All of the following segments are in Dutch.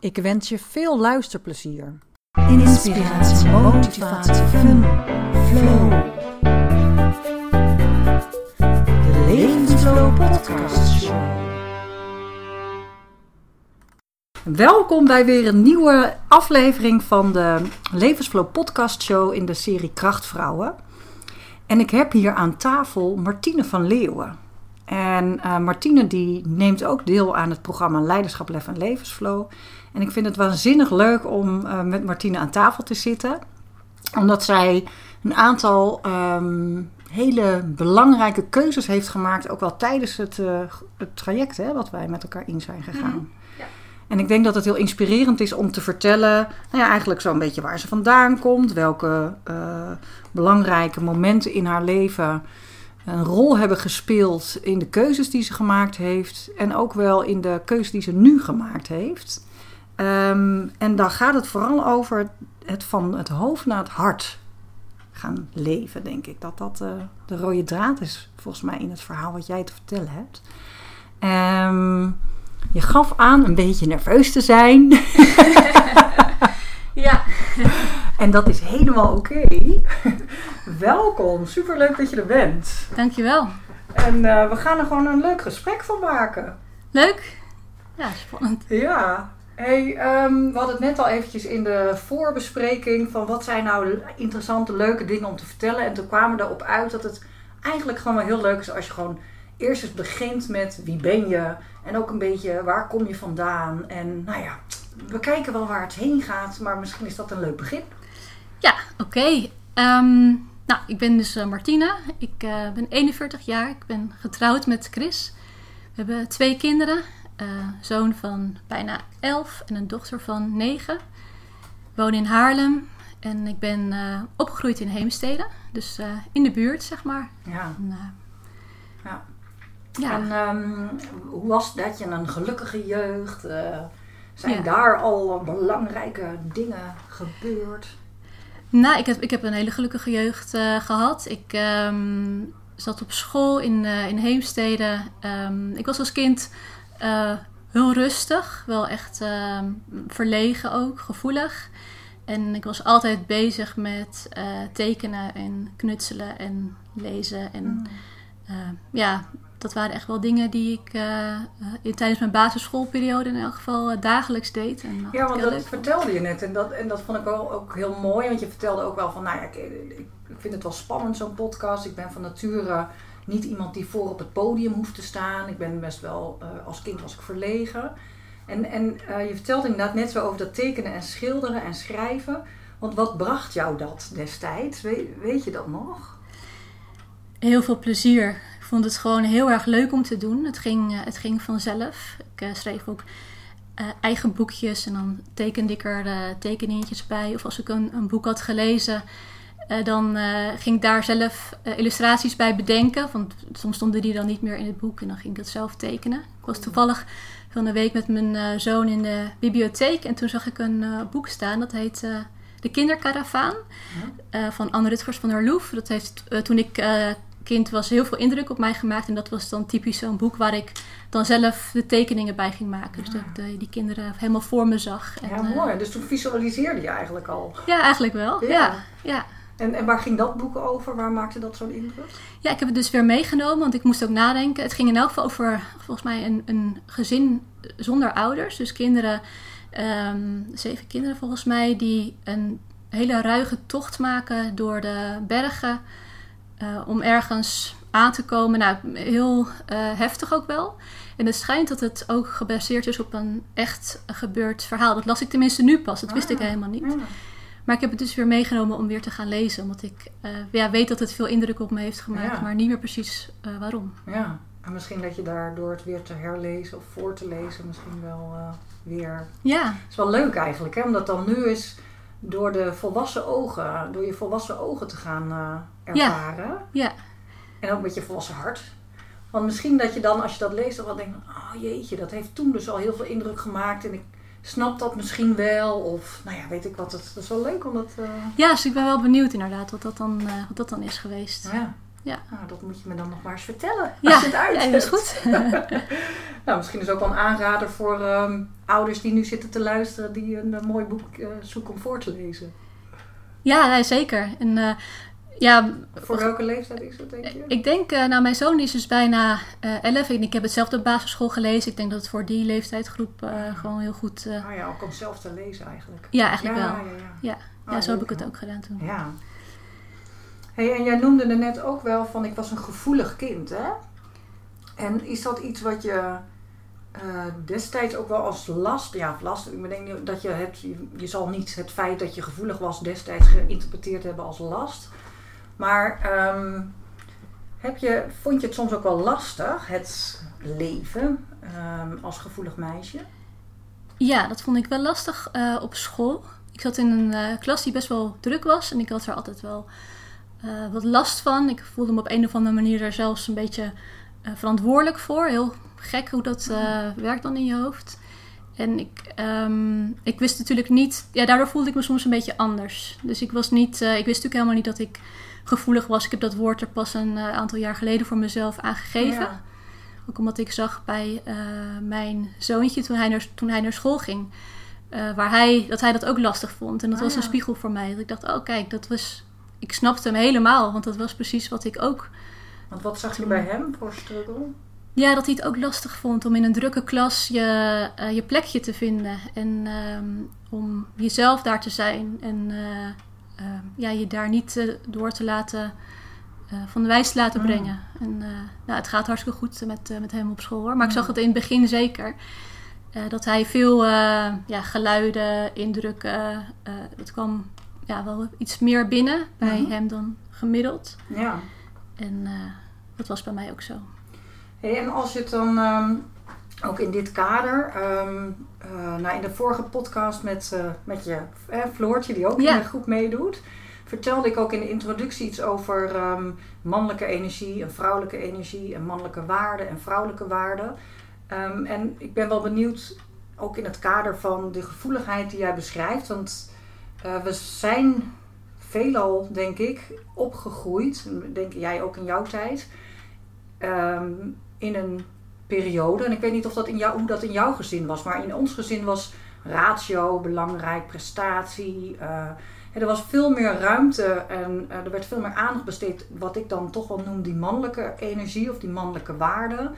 Ik wens je veel luisterplezier. Inspiratie, motivatie, fun, flow. De Levensflow Podcast Show. Welkom bij weer een nieuwe aflevering van de Levensflow Podcast Show in de serie Krachtvrouwen. En ik heb hier aan tafel Martine van Leeuwen. En uh, Martine die neemt ook deel aan het programma Leiderschap, Lef en Levensflow. En ik vind het waanzinnig leuk om uh, met Martine aan tafel te zitten. Omdat zij een aantal um, hele belangrijke keuzes heeft gemaakt. Ook wel tijdens het, uh, het traject hè, wat wij met elkaar in zijn gegaan. Mm, ja. En ik denk dat het heel inspirerend is om te vertellen, nou ja, eigenlijk zo'n beetje waar ze vandaan komt, welke uh, belangrijke momenten in haar leven een rol hebben gespeeld in de keuzes die ze gemaakt heeft en ook wel in de keuzes die ze nu gemaakt heeft. Um, en dan gaat het vooral over het van het hoofd naar het hart gaan leven, denk ik. Dat dat uh, de rode draad is, volgens mij, in het verhaal wat jij te vertellen hebt. Um, je gaf aan een beetje nerveus te zijn. ja. En dat is helemaal oké. Okay. Welkom, superleuk dat je er bent. Dankjewel. En uh, we gaan er gewoon een leuk gesprek van maken. Leuk? Ja, spannend. Ja. Hey, um, we hadden het net al eventjes in de voorbespreking van wat zijn nou interessante, leuke dingen om te vertellen. En toen kwamen we erop uit dat het eigenlijk gewoon wel heel leuk is als je gewoon eerst eens begint met wie ben je en ook een beetje waar kom je vandaan. En nou ja, we kijken wel waar het heen gaat, maar misschien is dat een leuk begin. Ja, oké. Um, nou, ik ben dus uh, Martina. Ik uh, ben 41 jaar. Ik ben getrouwd met Chris. We hebben twee kinderen. Uh, zoon van bijna 11 en een dochter van 9. Ik woon in Haarlem. En ik ben opgegroeid in Heemstede. Dus in de buurt, zeg maar. Ja. En, ja. ja. En um, hoe was dat? Je een gelukkige jeugd? zijn ja. daar al belangrijke dingen gebeurd? Nou, ik heb, ik heb een hele gelukkige jeugd gehad. Ik um, zat op school in, in Heemstede. Um, ik was als kind uh, heel rustig, wel echt verlegen ook, gevoelig. En ik was altijd bezig met tekenen en knutselen en lezen. En mm. ja, dat waren echt wel dingen die ik uh, tijdens mijn basisschoolperiode in elk geval dagelijks deed. En ja, want dat vertelde je net en dat, en dat vond ik ook, ook heel mooi. Want je vertelde ook wel van, nou ja, ik vind het wel spannend zo'n podcast. Ik ben van nature niet iemand die voor op het podium hoeft te staan. Ik ben best wel, uh, als kind was ik verlegen. En, en je vertelde inderdaad net zo over dat tekenen en schilderen en schrijven. Want wat bracht jou dat destijds? weet, je dat nog? Heel veel plezier vond het gewoon heel erg leuk om te doen. Het ging, uh, het ging vanzelf. Ik schreef ook eigen boekjes en dan tekende ik er tekeningetjes bij. Of als ik een, een boek had gelezen, dan ging ik daar zelf illustraties bij bedenken. Want soms stonden die dan niet meer in het boek en dan ging ik het zelf tekenen. Ik was toevallig van een week met mijn zoon in de bibliotheek en toen zag ik een boek staan dat heet De Kinderkaravaan ja. van Anne Rutgers van der Loef. Dat heeft toen ik kind was heel veel indruk op mij gemaakt. En dat was dan typisch zo'n boek waar ik dan zelf de tekeningen bij ging maken. Dus dat ik de, die kinderen helemaal voor me zag. En, ja, mooi. Dus toen visualiseerde je eigenlijk al. Ja, eigenlijk wel. Ja. ja, ja. En, en waar ging dat boek over? Waar maakte dat zo'n indruk? Ja, ik heb het dus weer meegenomen, want ik moest ook nadenken. Het ging in elk geval over, volgens mij, een, een gezin zonder ouders. Dus kinderen, um, zeven kinderen volgens mij, die een hele ruige tocht maken door de bergen uh, om ergens aan te komen. Nou, heel uh, heftig ook wel. En het schijnt dat het ook gebaseerd is op een echt gebeurd verhaal. Dat las ik tenminste nu pas. Dat wist ik ah, helemaal niet. Ja. Maar ik heb het dus weer meegenomen om weer te gaan lezen. Omdat ik uh, ja, weet dat het veel indruk op me heeft gemaakt. Ja. Maar niet meer precies waarom. Ja. En misschien dat je daar door het weer te herlezen of voor te lezen misschien wel uh, weer... Ja. Het is wel leuk eigenlijk, hè? Omdat dan nu is door de volwassen ogen, door je volwassen ogen te gaan ervaren. Ja. ja. En ook met je volwassen hart. Want misschien dat je dan, als je dat leest, dan wel denkt: oh jeetje, dat heeft toen dus al heel veel indruk gemaakt. En ik snap dat misschien wel. Of nou ja, weet ik wat. Het, is wel leuk om dat. Uh... Ja, dus ik ben wel benieuwd inderdaad wat dat dan, uh, wat dat dan is geweest. Ja. Ja. Nou, dat moet je me dan nog maar eens vertellen. Ja, als je het uit ja, dat is goed. nou, misschien is ook wel een aanrader voor um, ouders die nu zitten te luisteren, die een, een mooi boek uh, zoeken om voor te lezen. Ja, nee, zeker. En uh, ja, voor welke leeftijd is dat, denk je? Ik denk, uh, nou, mijn zoon is dus bijna uh, 11. Ik heb het zelf op basisschool gelezen. Ik denk dat het voor die leeftijdsgroep uh, gewoon heel goed. Uh, oh ja, ook om zelf te lezen eigenlijk. Ja, eigenlijk ja, wel. Ja, ja. ja. ja Oh, zo heb ik het ook gedaan toen. Ja. Hey, en jij noemde er net ook wel van ik was een gevoelig kind, hè? En is dat iets wat je uh, destijds ook wel als last, ja, last, ik denk dat je het, je, je zal niet het feit dat je gevoelig was destijds geïnterpreteerd hebben als last. Maar um, heb je, vond je het soms ook wel lastig, het leven um, als gevoelig meisje? Ja, dat vond ik wel lastig uh, op school. Ik zat in een uh, klas die best wel druk was en ik had er altijd wel uh, wat last van. Ik voelde me op een of andere manier er zelfs een beetje verantwoordelijk voor. Heel gek hoe dat werkt dan in je hoofd. En ik, um, ik wist natuurlijk niet, ja, daardoor voelde ik me soms een beetje anders. Dus ik was niet, ik wist natuurlijk helemaal niet dat ik gevoelig was. Ik heb dat woord er pas een uh, aantal jaar geleden voor mezelf aangegeven. Ja. Ook omdat ik zag bij uh, mijn zoontje toen hij naar, toen hij naar school ging. Uh, waar hij, dat hij dat ook lastig vond. En dat Ah, was een ja. spiegel voor mij. Dat ik dacht, oh kijk, dat was... Ik snapte hem helemaal. Want dat was precies wat ik ook... Want wat zag je bij hem voor struggle? Ja, dat hij het ook lastig vond om in een drukke klas je, uh, je plekje te vinden. En um, om jezelf daar te zijn. En uh, ja, je daar niet uh, door te laten, uh, van de wijs te laten Mm. brengen. En nou, het gaat hartstikke goed met, met hem op school hoor. Maar ik Mm. zag het in het begin zeker. dat hij veel ja, geluiden, indrukken, het kwam ja, wel iets meer binnen bij Mhm. hem dan gemiddeld. Ja. En dat was bij mij ook zo. Hey, en als je het dan um, ook in dit kader, um, uh, nou in de vorige podcast met, uh, met je eh, Floortje, die ook Ja. in de groep meedoet, vertelde ik ook in de introductie iets over um, mannelijke energie en vrouwelijke energie en mannelijke waarden en vrouwelijke waarden. Um, en ik ben wel benieuwd, ook in het kader van de gevoeligheid die jij beschrijft, want uh, we zijn veelal, denk ik, opgegroeid, denk jij ook in jouw tijd, in een periode. En ik weet niet of dat in jou, hoe dat in jouw gezin was, maar in ons gezin was ratio belangrijk, prestatie. Uh, er was veel meer ruimte en uh, er werd veel meer aandacht besteed, wat ik dan toch wel noem die mannelijke energie of die mannelijke waarden.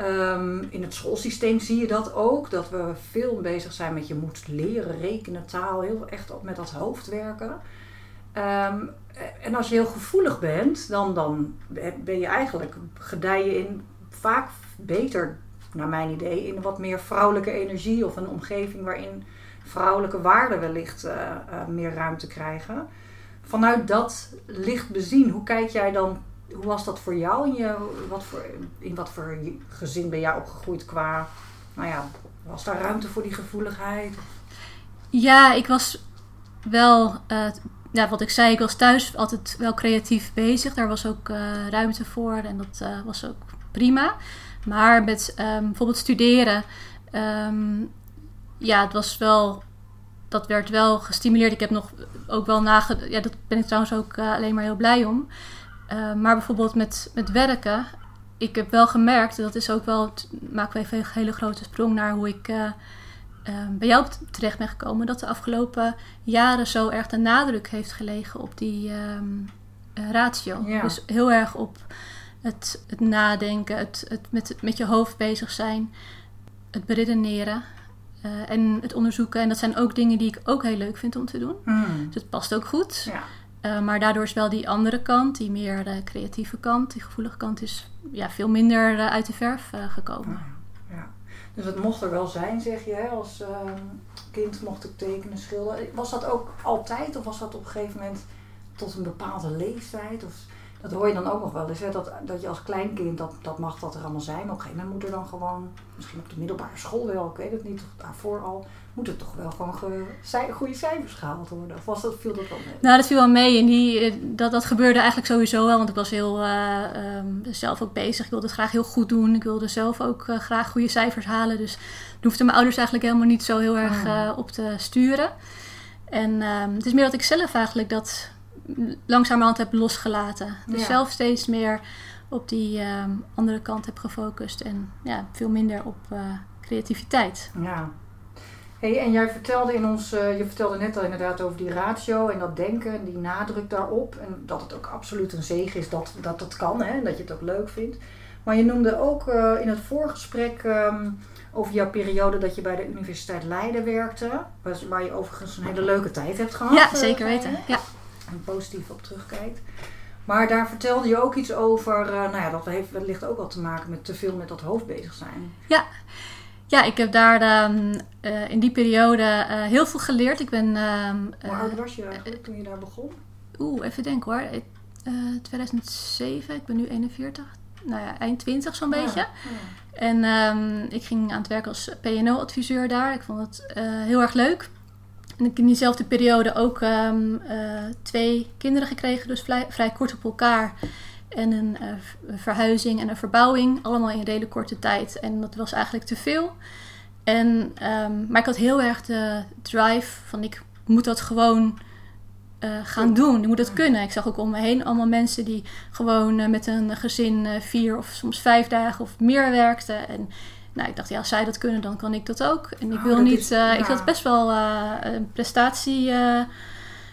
Um, in het schoolsysteem zie je dat ook, dat we veel bezig zijn met je moet leren, rekenen, taal, heel echt met dat hoofd werken. Um, en als je heel gevoelig bent, dan, dan ben je eigenlijk, gedij je in vaak beter, naar mijn idee, in wat meer vrouwelijke energie of een omgeving waarin vrouwelijke waarden wellicht uh, uh, meer ruimte krijgen. Vanuit dat licht bezien, hoe kijk jij dan, hoe was dat voor jou? In, je, wat voor, in wat voor gezin ben jij opgegroeid qua, nou ja, was daar ruimte voor die gevoeligheid? Ja, ik was wel uh, ja, wat ik zei, ik was thuis altijd wel creatief bezig. Daar was ook ruimte voor en dat was ook prima. Maar met um, bijvoorbeeld studeren, um, ja, het was wel, dat werd wel gestimuleerd. Ik heb nog ook wel nagedacht, ja, dat ben ik trouwens ook uh, alleen maar heel blij om. maar bijvoorbeeld met, met werken, ik heb wel gemerkt, dat is ook wel, maken we even een hele grote sprong naar hoe ik uh, bij jou terecht ben gekomen, dat de afgelopen jaren zo erg de nadruk heeft gelegen op die uh, ratio. Ja. Dus heel erg op het, het nadenken, het, het met, met je hoofd bezig zijn, het beredeneren uh, en het onderzoeken. En dat zijn ook dingen die ik ook heel leuk vind om te doen. Mm. Dus het past ook goed. Ja. Uh, maar daardoor is wel die andere kant, die meer de creatieve kant, die gevoelige kant, is ja, veel minder uit de verf gekomen. Ja. ja. Dus het mocht er wel zijn, zeg je, hè? als uh, kind mocht ik tekenen, schilderen. Was dat ook altijd of was dat op een gegeven moment tot een bepaalde leeftijd? Of Dat hoor je dan ook nog wel eens, hè? Dat, dat je als kleinkind, dat, dat mag dat er allemaal zijn. Maar op een gegeven moment moet er dan gewoon, misschien op de middelbare school wel, ik weet het niet, of daarvoor al, moet er toch wel gewoon ge, cij- goede cijfers gehaald worden. Of was dat, viel dat wel mee? Nou, dat viel wel mee. En die, eh, dat, dat gebeurde eigenlijk sowieso wel. Want ik was heel eh, ehm, zelf ook bezig. Ik wilde het graag heel goed doen. Ik wilde zelf ook eh, graag goede cijfers halen. Dus daar hoefden mijn ouders eigenlijk helemaal niet zo heel erg Oh. op te sturen. En ehm, het is meer dat ik zelf eigenlijk dat langzamerhand heb losgelaten. Dus Ja. zelf steeds meer op die ehm, andere kant heb gefocust. En ja, veel minder op eh, creativiteit. Ja. Hey, en jij vertelde in ons, eh, je vertelde net al inderdaad over die ratio en dat denken en die nadruk daarop. En dat het ook absoluut een zegen is dat dat, dat kan hè, en dat je het ook leuk vindt. Maar je noemde ook eh, in het voorgesprek ehm, over jouw periode dat je bij de Universiteit Leiden werkte. Waar, je overigens een hele leuke tijd hebt gehad. Ja, zeker weten. Ja. En positief op terugkijkt. Maar daar vertelde je ook iets over, eh, nou ja, dat heeft wellicht ook wel te maken met te veel met dat hoofd bezig zijn. Ja, ik heb daar ehm, eh, in die periode eh, heel veel geleerd. Ik ben. ehm, Hoe oud was je eigenlijk toen je daar begon? Oeh, even denken hoor. Ik- eh, 2007, ik ben nu 41. Nou ja, eind 20 zo'n beetje. Ja, En ehm, ik ging aan het werk als PNO-adviseur daar. Ik vond het heel erg leuk. En ik in diezelfde periode ook ehm, eh, twee kinderen gekregen, dus vrij, vrij kort op elkaar. En een eh, v- verhuizing en een verbouwing, allemaal in redelijk korte tijd. En dat was eigenlijk te veel. En, ehm, maar ik had heel erg de drive van ik moet dat gewoon eh, gaan doen. Ik moet dat kunnen. Ik zag ook om me heen allemaal mensen die gewoon met een gezin vier of soms vijf dagen of meer werkten. En nou, ik dacht, ja, als zij dat kunnen, dan kan ik dat ook. En ik Oh, wil niet. is- eh, ja. Ik had best wel eh, een prestatiedrang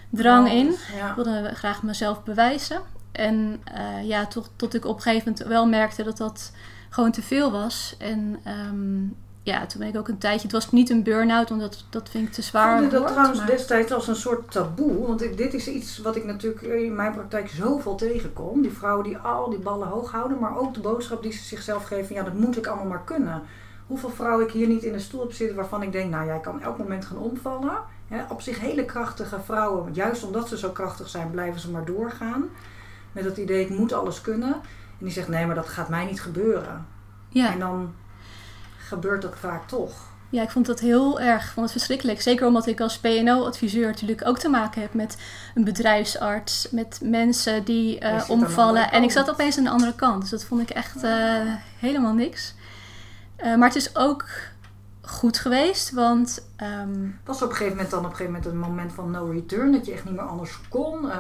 drang in. Ja. Ik wilde graag mezelf bewijzen. En eh, ja, tot, tot ik op een gegeven moment wel merkte dat dat gewoon te veel was. En ehm, ja, toen ben ik ook een tijdje... Het was niet een burn-out, want dat, dat vind ik te zwaar. Ik voelde dat woord, trouwens maar- destijds als een soort taboe. Want ik- dit is iets wat ik natuurlijk in mijn praktijk zoveel tegenkom. Die vrouwen die al die ballen hoog houden. Maar ook de boodschap die ze zichzelf geven. Ja, dat moet ik allemaal maar kunnen. Hoeveel vrouwen ik hier niet in de stoel heb zitten waarvan ik denk... Nou, jij kan elk moment gaan omvallen. Op zich hele krachtige vrouwen. want Juist omdat ze zo krachtig zijn, blijven ze maar doorgaan. Met het idee, ik moet alles kunnen. En die zegt, nee, maar dat gaat mij niet gebeuren. Ja. En dan gebeurt dat vaak toch. Ja, ik vond dat heel erg, ik vond het verschrikkelijk. Zeker omdat ik als PNO-adviseur natuurlijk ook te maken heb met een bedrijfsarts, met mensen die eh, omvallen. En ik zat opeens aan de andere kant, dus dat vond ik echt eh, helemaal niks. Eh, maar het is ook goed geweest, want ehm, Was op een gegeven moment dan op een gegeven moment een moment van no return, dat je echt niet meer anders kon?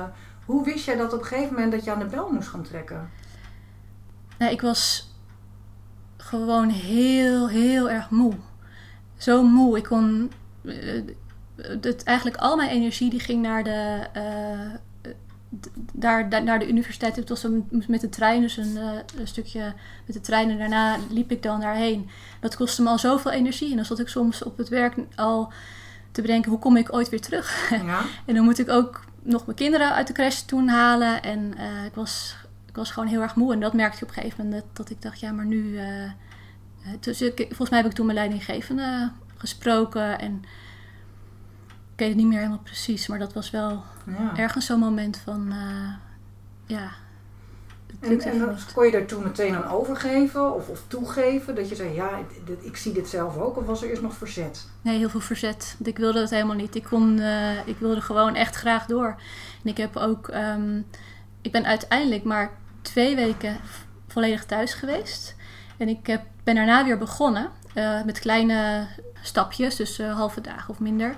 Hoe wist jij dat op een gegeven moment dat je aan de bel moest gaan trekken? nou, ik was gewoon heel, heel erg moe. Zo moe. Ik kon. het, eigenlijk al mijn energie die ging naar de. eh, daar, daar, naar de universiteit. Het was met de trein, dus een, eh, een stukje met de trein. En daarna liep ik dan daarheen. Dat kostte me al zoveel energie. En dan zat ik soms op het werk al te bedenken: hoe kom ik ooit weer terug? Ja? En dan moet ik ook nog mijn kinderen uit de crash toen halen. En ik, was, ik was gewoon heel erg moe. En dat merkte ik op een gegeven moment. Dat, dat ik dacht, ja, maar nu... dus ik, volgens mij heb ik toen mijn leidinggevende gesproken. En ik weet het niet meer helemaal precies. Maar dat was wel ja. ergens zo'n moment van... eh, ja, En, en dan kon je daar toen meteen aan overgeven of, of toegeven? Dat je zei, ja, dit- ik zie dit zelf ook. Of was er eerst nog verzet? Nee, heel veel verzet. Ik wilde het helemaal niet. Ik, kon, ik wilde gewoon echt graag door. En ik heb ook... ehm, ik ben uiteindelijk maar twee weken volledig thuis geweest. En ik heb, ben daarna weer begonnen. eh, met kleine stapjes, dus eh, halve dagen of minder.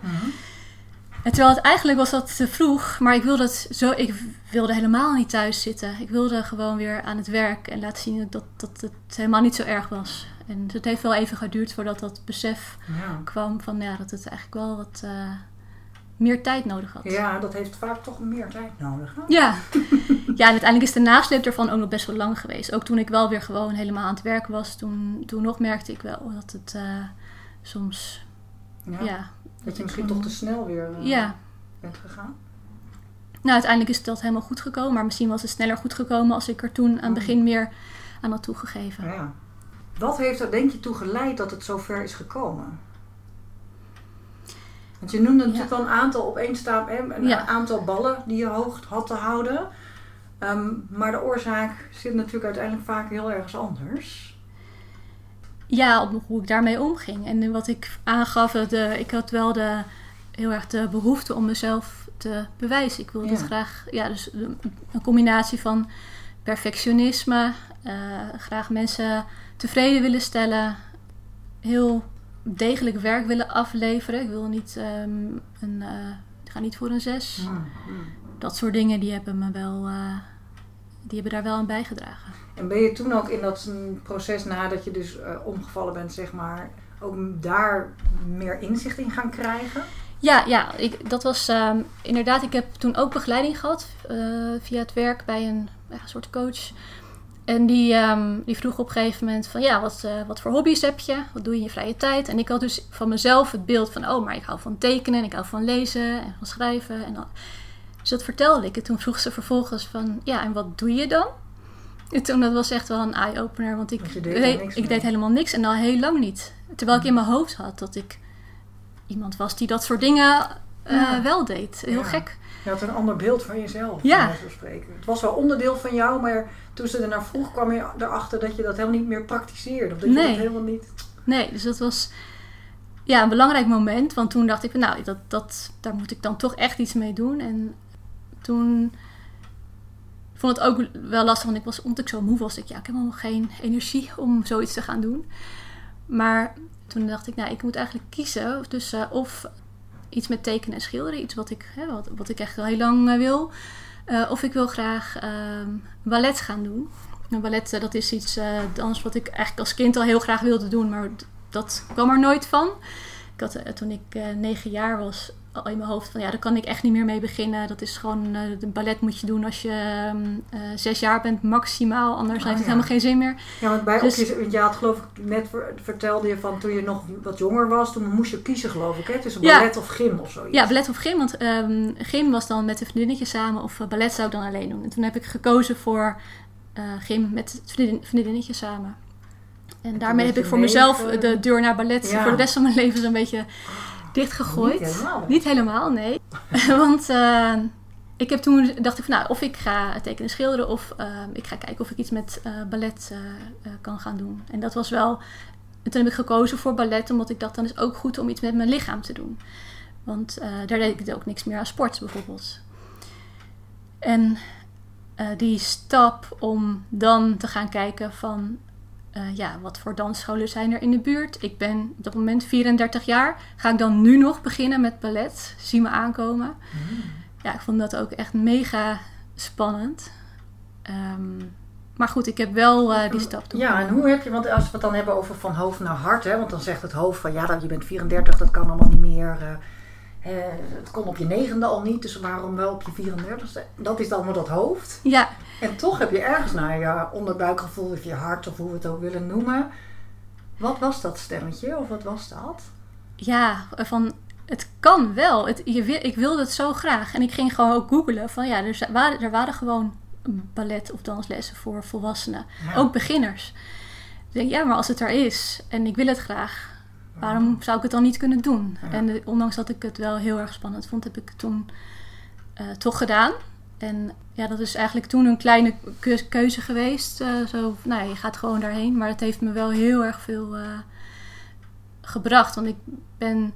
En terwijl het eigenlijk was dat te vroeg, maar ik wilde, het zo, ik wilde helemaal niet thuis zitten. Ik wilde gewoon weer aan het werk en laten zien dat, dat het helemaal niet zo erg was. En het heeft wel even geduurd voordat dat besef Ja. kwam van ja, dat het eigenlijk wel wat eh, meer tijd nodig had. ja, dat heeft vaak toch meer tijd nodig. hè? Ja. ja, en uiteindelijk is de nasleep ervan ook nog best wel lang geweest. Ook toen ik wel weer gewoon helemaal aan het werk was, toen, toen nog merkte ik wel dat het eh, soms, Ja. ja. Dat je misschien toch te snel weer eh, Ja, bent gegaan. nou uiteindelijk is dat helemaal goed gekomen. Maar misschien was het sneller goed gekomen als ik er toen aan het Mm. begin meer aan had toegegeven. Ja. Wat heeft er denk je toe geleid dat het zover is gekomen? Want je noemde natuurlijk wel een aantal opeenstaap, hè, een Ja. aantal ballen die je hoog had te houden. Ehm, maar de oorzaak zit natuurlijk uiteindelijk vaak heel ergens anders. Ja, op hoe ik daarmee omging. En wat ik aangaf, de, ik had wel de, heel erg de behoefte om mezelf te bewijzen. Ik wilde Ja. het graag, ja, dus een combinatie van perfectionisme, eh, graag mensen tevreden willen stellen, heel degelijk werk willen afleveren. Ik wil niet ehm, een, eh, ik ga niet voor een zes. Hmm, hmm. Dat soort dingen die hebben me wel, eh, die hebben daar wel aan bijgedragen. En ben je toen ook in dat proces nadat je dus eh, omgevallen bent, zeg maar, ook daar meer inzicht in gaan krijgen? Ja, ja ik, dat was ehm, inderdaad. Ik heb toen ook begeleiding gehad eh, via het werk bij een ja, soort coach. En die, ehm, die vroeg op een gegeven moment van ja, wat, eh, wat voor hobby's heb je? Wat doe je in je vrije tijd? En ik had dus van mezelf het beeld van oh, maar ik hou van tekenen, en ik hou van lezen en van schrijven. En dan, dus dat vertelde ik. En toen vroeg ze vervolgens van ja, en wat doe je dan? En toen dat was echt wel een eye-opener, want ik, Want deed deed, er niks ik deed helemaal niks en al heel lang niet. Terwijl ik in mijn hoofd had dat ik iemand was die dat soort dingen eh, Ja. wel deed. Heel Ja. gek. Je had een ander beeld van jezelf, Ja. van spreken. Het was wel onderdeel van jou, maar toen ze ernaar vroeg, kwam je erachter dat je dat helemaal niet meer praktiseerde. Of dat je dat helemaal niet... Nee, dus dat was ja, een belangrijk moment. Want toen dacht ik, van, nou, dat, dat, daar moet ik dan toch echt iets mee doen. En toen vond het ook wel lastig, want ik was, ik zo moe was, ik, ja, ik heb helemaal geen energie om zoiets te gaan doen. Maar toen dacht ik, nou, ik moet eigenlijk kiezen tussen of iets met tekenen en schilderen, iets wat ik, hè, wat, wat ik echt al heel lang eh, wil. Eh, of ik wil graag ehm, ballet gaan doen. En ballet, eh, dat is iets eh, dans wat ik eigenlijk als kind al heel graag wilde doen, maar dat kwam er nooit van. Ik had eh, toen ik eh, negen jaar was al in mijn hoofd van ja, daar kan ik echt niet meer mee beginnen. Dat is gewoon, eh de ballet moet je doen als je ehm, eh, zes jaar bent maximaal, anders Oh, heeft het ja. helemaal geen zin meer. Ja, want bij Dus- op je, had geloof ik net ver- vertelde je van toen je nog wat jonger was, toen moest je kiezen geloof ik, hè, tussen Ja. ballet of gym of zoiets. Ja, ballet of gym, want ehm, gym was dan met de vriendinnetjes samen of eh, ballet zou ik dan alleen doen. En toen heb ik gekozen voor gym met vriendin, vriendinnetjes samen. En daarmee heb ik voor mezelf de deur naar ballet Ja. voor de rest van mijn leven zo'n beetje dichtgegooid. Niet helemaal. Niet helemaal, nee. Want eh, ik heb toen dacht ik van nou, of ik ga tekenen schilderen of eh, ik ga kijken of ik iets met eh, ballet kan gaan doen. En dat was wel. En toen heb ik gekozen voor ballet, omdat ik dacht dan is ook goed om iets met mijn lichaam te doen. Want daar deed ik ook niks meer aan sport bijvoorbeeld. En die stap om dan te gaan kijken van eh, ja, wat voor dansscholen zijn er in de buurt. Ik ben op dat moment 34 jaar. Ga ik dan nu nog beginnen met ballet? Zie me aankomen. Hmm. Ja, ik vond dat ook echt mega spannend. Ehm, maar goed, ik heb wel eh, die stap toen Ja, en hoe heb je, want als we het dan hebben over van hoofd naar hart, hè, want dan zegt het hoofd van ja, dat- je bent 34, dat kan allemaal niet meer. eh, eh, het kon op je negende al niet, dus waarom wel op je 34ste? Dat is dan maar dat hoofd. Ja, En toch heb je ergens naar je onderbuikgevoel of je hart of hoe we het ook willen noemen. Wat was dat stemmetje of wat was dat? ja, van het kan wel. Het, je, ik wilde het zo graag. En ik ging gewoon ook googlen van ja, er, waren, er waren gewoon ballet- of danslessen voor volwassenen. Ja. Ook beginners. Ik denk, ja, maar als het er is en ik wil het graag, waarom zou ik het dan niet kunnen doen? Ja. En ondanks dat ik het wel heel erg spannend vond, heb ik het toen eh, toch gedaan. En ja, dat is eigenlijk toen een kleine keu- keuze geweest. eh, zo, nou ja, je gaat gewoon daarheen. Maar het heeft me wel heel erg veel eh, gebracht. Want ik ben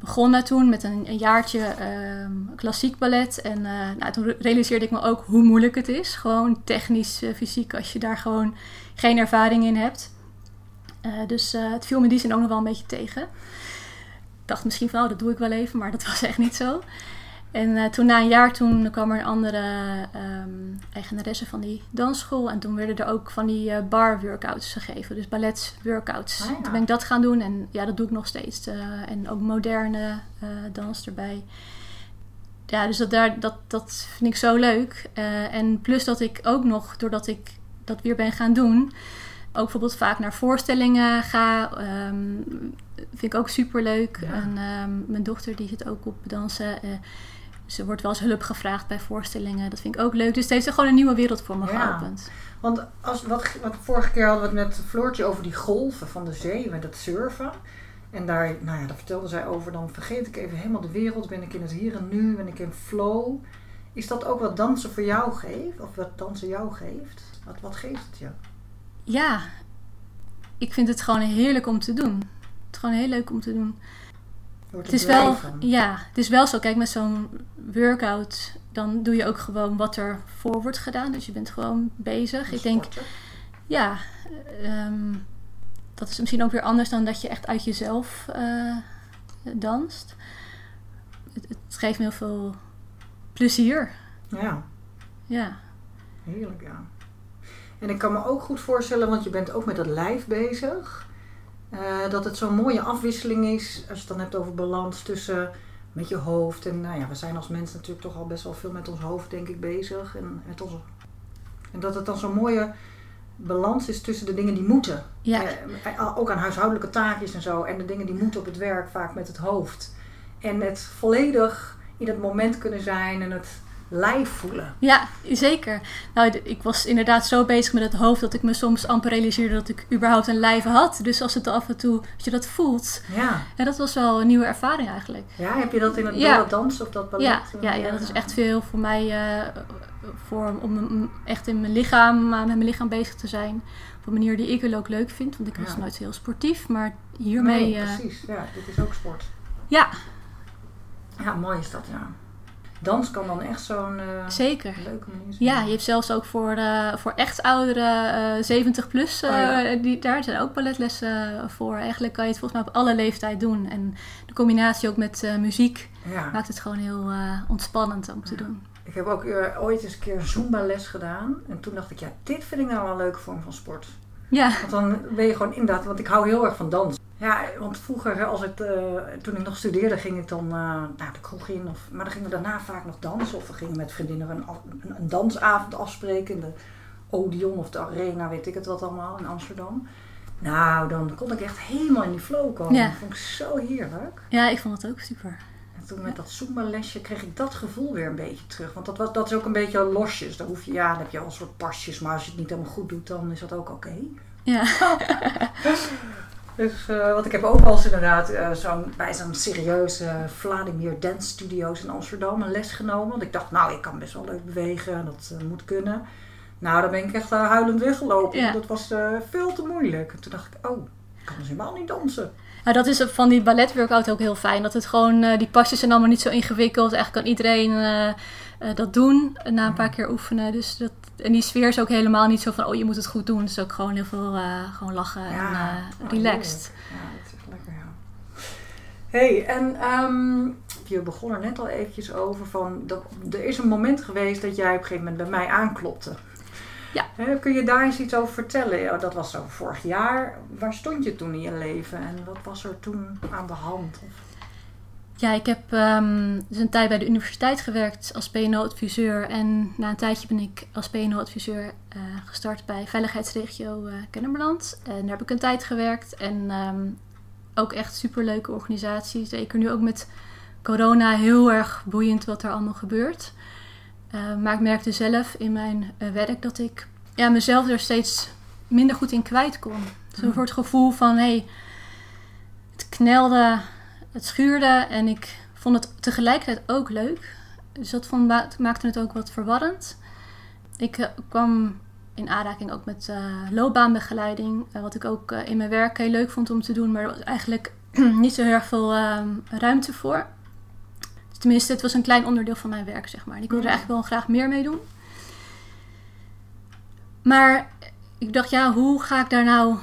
begonnen toen met een, een jaartje ehm, klassiek ballet. En nou, toen realiseerde ik me ook hoe moeilijk het is. Gewoon technisch, fysiek, als je daar gewoon geen ervaring in hebt. Eh, dus eh, het viel me in die zin ook nog wel een beetje tegen. Ik dacht misschien van, oh, dat doe ik wel even, maar dat was echt niet zo. En eh, toen na een jaar toen kwam er een andere ehm, eigenaresse van die dansschool. En toen werden er ook van die bar workouts gegeven. Dus ballet workouts. Ah, ja. Toen ben ik dat gaan doen. En ja, dat doe ik nog steeds. en ook moderne dans erbij. Ja, dus dat, daar, dat, dat vind ik zo leuk. En plus dat ik ook nog, doordat ik dat weer ben gaan doen... ook bijvoorbeeld vaak naar voorstellingen ga... ehm, vind ik ook super leuk. Ja. En ehm, mijn dochter die zit ook op dansen... eh, ze wordt wel eens hulp gevraagd bij voorstellingen. Dat vind ik ook leuk. Dus het heeft gewoon een nieuwe wereld voor me Ja. geopend. Want als, wat, wat vorige keer hadden we het met Floortje over die golven van de zee, met het surfen. En daar, nou ja, daar vertelde zij over, dan vergeet ik even helemaal de wereld, ben ik in het hier en nu, ben ik in flow. Is Is dat ook wat dansen voor jou geeft? Of wat dansen jou geeft? Wat, wat geeft het je? Ja, ik vind het gewoon heerlijk om te doen. Het is gewoon heel leuk om te doen. Het is, wel, ja, het is wel zo. Kijk, met zo'n workout, dan doe je ook gewoon wat er voor wordt gedaan. Dus je bent gewoon bezig. Ik denk, ja, ehm, dat is misschien ook weer anders dan dat je echt uit jezelf uh, danst. Het, het, geeft me heel veel plezier. Ja. Ja. Heerlijk, ja. En ik kan me ook goed voorstellen, want je bent ook met het lijf bezig. Uh, dat het zo'n mooie afwisseling is, als je het dan hebt over balans tussen met je hoofd. En nou ja, we zijn als mensen natuurlijk toch al best wel veel met ons hoofd, denk ik, bezig. En, met onze... en dat het dan zo'n mooie balans is tussen de dingen die moeten. Ja. Uh, ook aan huishoudelijke taakjes en zo. En de dingen die moeten op het werk, vaak met het hoofd. En het volledig in het moment kunnen zijn en het lijf voelen. Ja, zeker. Nou, ik was inderdaad zo bezig met het hoofd dat ik me soms amper realiseerde dat ik überhaupt een lijf had. Dus als het af en toe, als je dat voelt. Ja. ja dat was wel een nieuwe ervaring eigenlijk. Ja, heb je dat in het ja. dans of dat ballet? Ja, ja, ja, dat is echt veel voor mij, uh, voor, om echt in mijn lichaam, uh, met mijn lichaam bezig te zijn. Op een manier die ik wel ook leuk vind, want ik was nooit heel sportief. Maar hiermee... Nee, precies. Ja, dit is ook sport. Ja. Ja, mooi is dat, ja dans kan dan echt zo'n uh, Zeker. leuke manier zijn. Ja, je hebt zelfs ook voor, uh, voor echt ouderen, uh, 70 plus, oh, ja. die, daar zijn ook balletlessen voor. Eigenlijk kan je het volgens mij op alle leeftijd doen. En de combinatie ook met muziek ja. maakt het gewoon heel ontspannend om te doen. Ik heb ook ooit eens een keer Zumba les gedaan. En toen dacht ik, ja, dit vind ik nou wel een leuke vorm van sport. Ja. Want dan ben je gewoon inderdaad, want ik hou heel erg van dans. Ja, want vroeger, als ik, uh, toen ik nog studeerde, ging ik dan uh, naar de kroeg in. Of, maar dan gingen we daarna vaak nog dansen. Of we gingen met vriendinnen een, een, een dansavond afspreken in de Odeon of de Arena, weet ik het wat allemaal, in Amsterdam. Nou, dan kon ik echt helemaal in die flow komen. Ja. Dat vond ik zo heerlijk. Ja, ik vond het ook super. En toen met dat Zumba-lesje kreeg ik dat gevoel weer een beetje terug. Want dat, was, dat is ook een beetje losjes. Daar hoef je, ja, dan heb je al een soort pasjes. Maar als je het niet helemaal goed doet, dan is dat ook oké. Okay. Ja. Dus, uh, want ik heb ook wel eens inderdaad uh, zo'n, bij zo'n serieuze Vladimir Dance Studios in Amsterdam een les genomen. Want ik dacht, nou, ik kan best wel leuk bewegen, dat uh, moet kunnen. Nou, dan ben ik echt huilend weggelopen. Ja. Dat was veel te moeilijk. En toen dacht ik, oh, ik kan dus helemaal niet dansen. Nou, dat is van die balletworkout ook heel fijn. Dat het gewoon, die pasjes zijn allemaal niet zo ingewikkeld. Eigenlijk kan iedereen dat doen na een paar keer oefenen. Dus dat, en die sfeer is ook helemaal niet zo van, oh je moet het goed doen. Het is ook gewoon heel veel uh, gewoon lachen ja, en uh, relaxed. Ja, dat is echt lekker, ja. hey, en um, je begon er net al eventjes over van, dat, er is een moment geweest dat jij op een gegeven moment bij mij aanklopte. Ja. He, kun je daar eens iets over vertellen? Dat was zo vorig jaar. Waar stond je toen in je leven en wat was er toen aan de hand? Of? Ja, ik heb um, dus een tijd bij de universiteit gewerkt als PNO-adviseur. En na een tijdje ben ik als PNO-adviseur uh, gestart bij Veiligheidsregio uh, Kennemerland. En daar heb ik een tijd gewerkt. En um, ook echt superleuke organisaties. Zeker nu ook met corona heel erg boeiend wat er allemaal gebeurt. Uh, maar ik merkte zelf in mijn werk dat ik ja, mezelf er steeds minder goed in kwijt kon. Zo voor het gevoel van, hé, hey, het knelde het schuurde en ik vond het tegelijkertijd ook leuk. Dus dat vond, maakte het ook wat verwarrend. Ik uh, kwam in aanraking ook met uh, loopbaanbegeleiding. Uh, wat ik ook in mijn werk heel leuk vond om te doen. Maar er was eigenlijk niet zo heel erg veel ruimte voor. Tenminste, het was een klein onderdeel van mijn werk, zeg maar. Ik wilde er eigenlijk wel graag meer mee doen. Maar ik dacht, ja, hoe ga ik daar nou...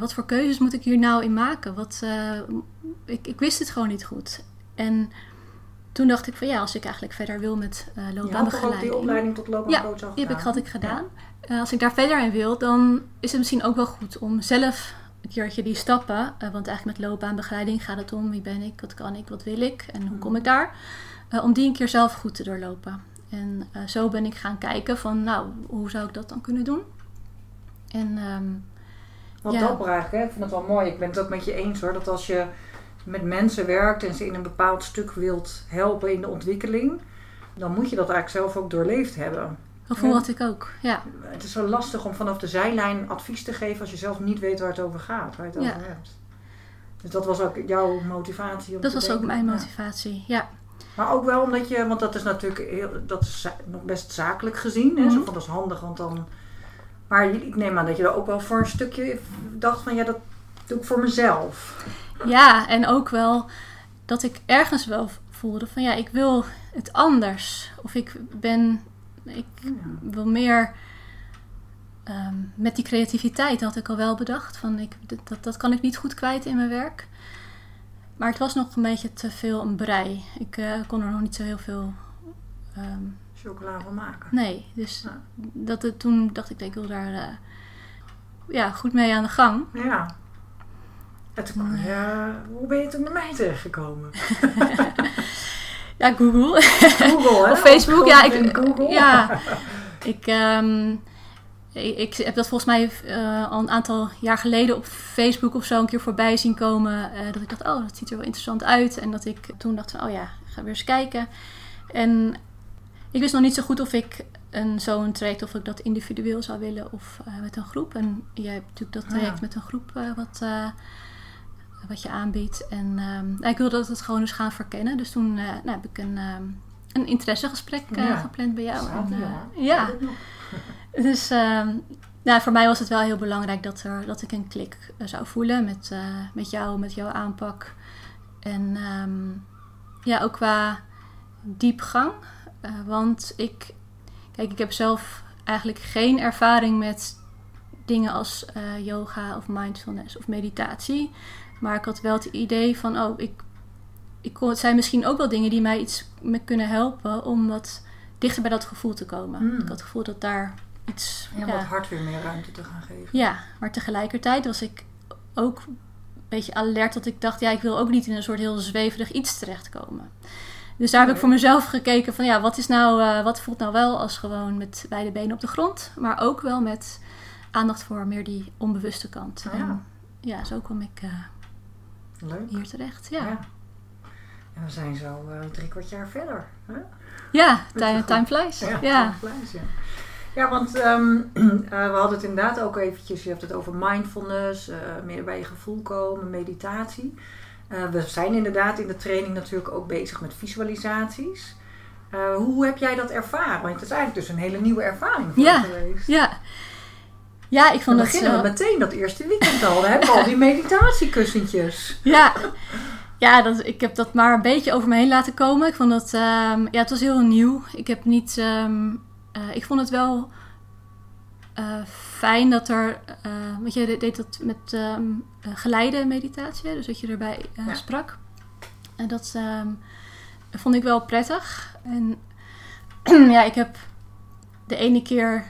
wat voor keuzes moet ik hier nou in maken? Wat ik, ik wist het gewoon niet goed. En toen dacht ik van ja, als ik eigenlijk verder wil met uh, loopbaanbegeleiding. Je die opleiding tot loopbaancoach Ja, die heb ik, had ik gedaan. Ja. Uh, als ik daar verder in wil, dan is het misschien ook wel goed om zelf een keertje die stappen. Want eigenlijk met loopbaanbegeleiding gaat het om wie ben ik, wat kan ik, wat wil ik en hoe kom ik daar. om die een keer zelf goed te doorlopen. En zo ben ik gaan kijken van nou, hoe zou ik dat dan kunnen doen? En... Um, wat ja. dapper eigenlijk, hè? Ik vind het wel mooi. Ik ben het ook met je eens hoor. Dat als je met mensen werkt en ze in een bepaald stuk wilt helpen in de ontwikkeling, dan moet je dat eigenlijk zelf ook doorleefd hebben. Dat voel had ik ook, ja. Het is zo lastig om vanaf de zijlijn advies te geven als je zelf niet weet waar het over gaat, waar je het ja. over hebt. Dus dat was ook jouw motivatie? Om dat was denken. ook mijn motivatie, ja. Maar ook wel omdat je, want dat is natuurlijk heel, dat is nog best zakelijk gezien. Hè? Zo Mhm. van dat is handig, want dan. Maar ik neem aan dat je er ook wel voor een stukje dacht van ja, dat doe ik voor mezelf. Ja, en ook wel dat ik ergens wel voelde van ja, ik wil het anders. Of ik ben, ik Ja. wil meer ehm, met die creativiteit had ik al wel bedacht. Van ik, dat- dat, dat kan ik niet goed kwijt in mijn werk. Maar het was nog een beetje te veel een brei. Ik eh, kon er nog niet zo heel veel. ehm, Chocola van maken. nee, dus Ja. dat, het- toen dacht ik, ik wil daar eh, ja, goed mee aan de gang. Ja. En toen kwam je, hoe ben je toen bij mij terechtgekomen? Ja, Google. Google, hè? Of Facebook, ja. Ik, Google. ja, ik, ehm, ik, ik heb dat volgens mij eh, al een aantal jaar geleden op Facebook of zo een keer voorbij zien komen. eh, dat ik dacht, oh, dat ziet er wel interessant uit. En dat ik toen dacht van, oh ja, ik ga weer eens kijken. En ik wist nog niet zo goed of ik een, zo'n traject, of ik dat individueel zou willen of eh, met een groep. En jij hebt natuurlijk dat traject Ja. met een groep eh, wat, eh, wat je aanbiedt. En ehm, nou, ik wilde dat het gewoon eens gaan verkennen. Dus toen nou, heb ik een, ehm, een interessegesprek Ja. gepland bij jou. En, ja. dus ehm, nou, voor mij was het wel heel belangrijk dat, er, dat ik een klik zou voelen met, met jou, met jouw aanpak. En ja, ook qua diepgang. Eh, want ik, kijk, ik heb zelf eigenlijk geen ervaring met dingen als eh, yoga of mindfulness of meditatie. Maar ik had wel het idee van, oh, ik, ik kon, het zijn misschien ook wel dingen die mij iets me kunnen helpen om wat dichter bij dat gevoel te komen. Mm. Ik had het gevoel dat daar iets. Ja, ja, wat hart weer meer ruimte te gaan geven. ja, maar tegelijkertijd was ik ook een beetje alert dat ik dacht, ja, ik wil ook niet in een soort heel zweverig iets terechtkomen. Dus daar heb ik voor mezelf gekeken van, ja, wat is nou, eh, wat voelt nou wel als gewoon met beide benen op de grond, maar ook wel met aandacht voor meer die onbewuste kant. Ja. En ja, zo kwam ik eh, Leuk. hier terecht. Ja, ja. En we zijn zo eh, drie kwart jaar verder. Hè? time, time flies. Ja, Ja, time flies, ja. Ja, want ehm, eh, we hadden het inderdaad ook eventjes, je hebt het over mindfulness, meer bij je gevoel komen, meditatie. Eh, we zijn inderdaad in de training natuurlijk ook bezig met visualisaties. Eh, hoe heb jij dat ervaren? Want het is eigenlijk dus een hele nieuwe ervaring voor Ja. geweest. ja. Ja, ik Dan vond het... beginnen eh, we meteen dat eerste weekend al. Dan hebben we al die meditatiekussentjes. Ja, ja dat, ik heb dat maar een beetje over me heen laten komen. Ik vond dat, ehm, ja, het was heel nieuw. Ik heb niet, ehm, eh, ik vond het wel fijn dat er, eh want je deed dat met ehm, eh, geleide meditatie, dus dat je erbij eh, Ja. sprak. En dat ehm, vond ik wel prettig. En ja, ik heb de ene keer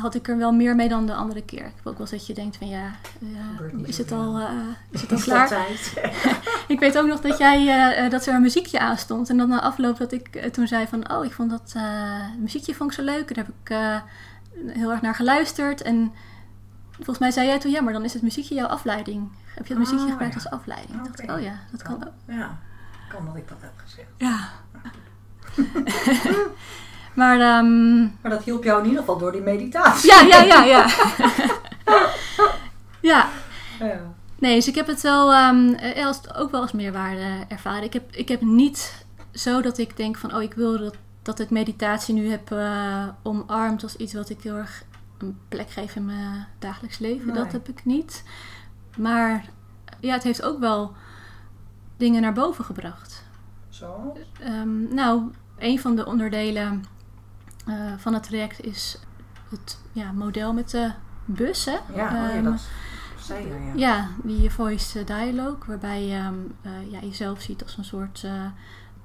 had ik er wel meer mee dan de andere keer. Ik heb ook wel eens dat je denkt van ja, is, het al, is het al klaar? Ik weet ook nog dat jij dat er een muziekje aan stond. En dan na afloop dat ik toen zei van oh, ik vond dat muziekje vond ik zo leuk. En daar heb ik heel erg naar geluisterd. En volgens mij zei jij toen ja, maar dan is het muziekje jouw afleiding. Heb je het muziekje Oh, gebruikt ja. als afleiding? Dacht, oh ja, dat kan ook. Ja, kan dat ik dat heb gezegd. Ja. maar ehm, Maar dat hielp jou in ieder geval door die meditatie. ja, ja, ja, ja. ja. Ja. Nee, dus ik heb het wel ehm, eh, ook wel als meerwaarde ervaren. Ik heb, ik heb niet zo dat ik denk van, oh, ik wil dat, dat ik meditatie nu heb eh, omarmd als iets wat ik heel erg een plek geef in mijn dagelijks leven. Nee. Dat heb ik niet. Maar ja, het heeft ook wel dingen naar boven gebracht. Zo. Ehm, nou, een van de onderdelen eh, van het traject is het ja, model met de bus. Hè? Ja, oh ja Ehm, dat zei je, ja. ja, die voice dialogue, waarbij je ehm, eh, ja, jezelf ziet als een soort eh,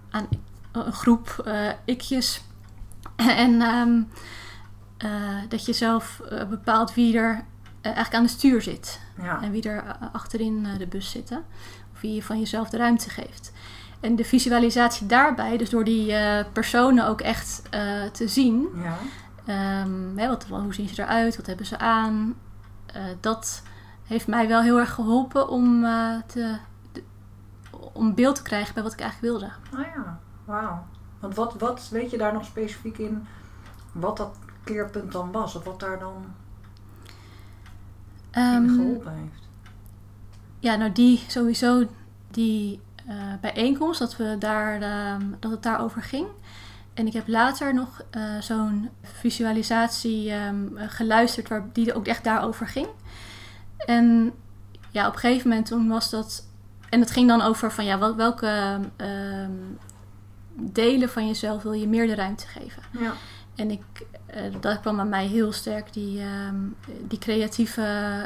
aan, een groep eh, ikjes. en ehm, eh, dat je zelf eh, bepaalt wie er eigenlijk aan het stuur zit. Ja. En wie er achterin de bus zitten. Of wie je van jezelf de ruimte geeft. En de visualisatie daarbij, dus door die personen ook echt te zien. Ja. Ehm, hè, wat, hoe zien ze eruit? Wat hebben ze aan? Dat heeft mij wel heel erg geholpen om, te, de- om beeld te krijgen bij wat ik eigenlijk wilde. Ah ja, wauw. Want wat, wat weet je daar nog specifiek in wat dat keerpunt dan was? Of wat daar dan in Ehm, geholpen heeft? ja, nou die sowieso, die eh, bijeenkomst dat, we daar, ehm, dat het daarover ging. En ik heb later nog eh, zo'n visualisatie ehm, geluisterd waar die ook echt daarover ging. En ja, op een gegeven moment toen was dat. En het ging dan over van ja, wel- welke delen van jezelf wil je meer de ruimte geven. Ja. En ik, eh, dat kwam aan mij heel sterk. Die, ehm, die creatieve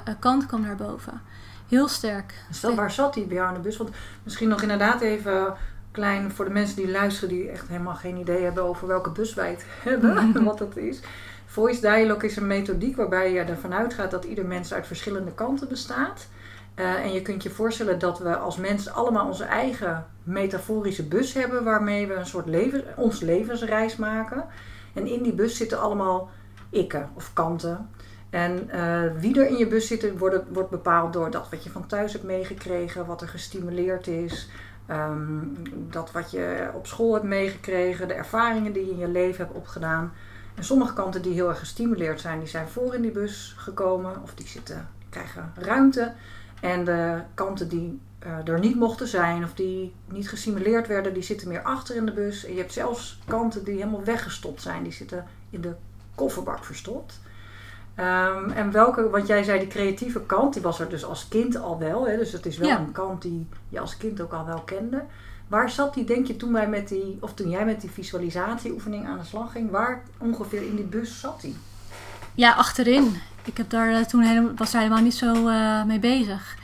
eh, kant kwam naar boven. Heel sterk. Stel, waar zat die bij jou in de bus? Want misschien nog inderdaad even klein voor de mensen die luisteren, die echt helemaal geen idee hebben over welke bus wij het hebben en wat dat is. Voice dialogue is een methodiek waarbij je ervan uitgaat dat ieder mens uit verschillende kanten bestaat. Eh, en je kunt je voorstellen dat we als mens allemaal onze eigen metaforische bus hebben waarmee we een soort leven, ons levensreis maken. En in die bus zitten allemaal ikken of kanten. En eh, wie er in je bus zit, wordt, wordt bepaald door dat wat je van thuis hebt meegekregen, wat er gestimuleerd is, ehm, dat wat je op school hebt meegekregen, de ervaringen die je in je leven hebt opgedaan. En sommige kanten die heel erg gestimuleerd zijn, die zijn voor in die bus gekomen of die zitten, krijgen ruimte. En de kanten die eh, er niet mochten zijn of die niet gestimuleerd werden, die zitten meer achter in de bus. En je hebt zelfs kanten die helemaal weggestopt zijn, die zitten in de kofferbak verstopt. Ehm, en welke, want jij zei die creatieve kant, die was er dus als kind al wel. Hè? Dus het is wel Ja. een kant die je als kind ook al wel kende. Waar zat die, denk je, toen wij met die, of toen jij met die visualisatieoefening aan de slag ging, waar ongeveer in die bus zat die? Ja, achterin. Ik heb daar eh, toen helemaal, was daar helemaal niet zo eh, mee bezig.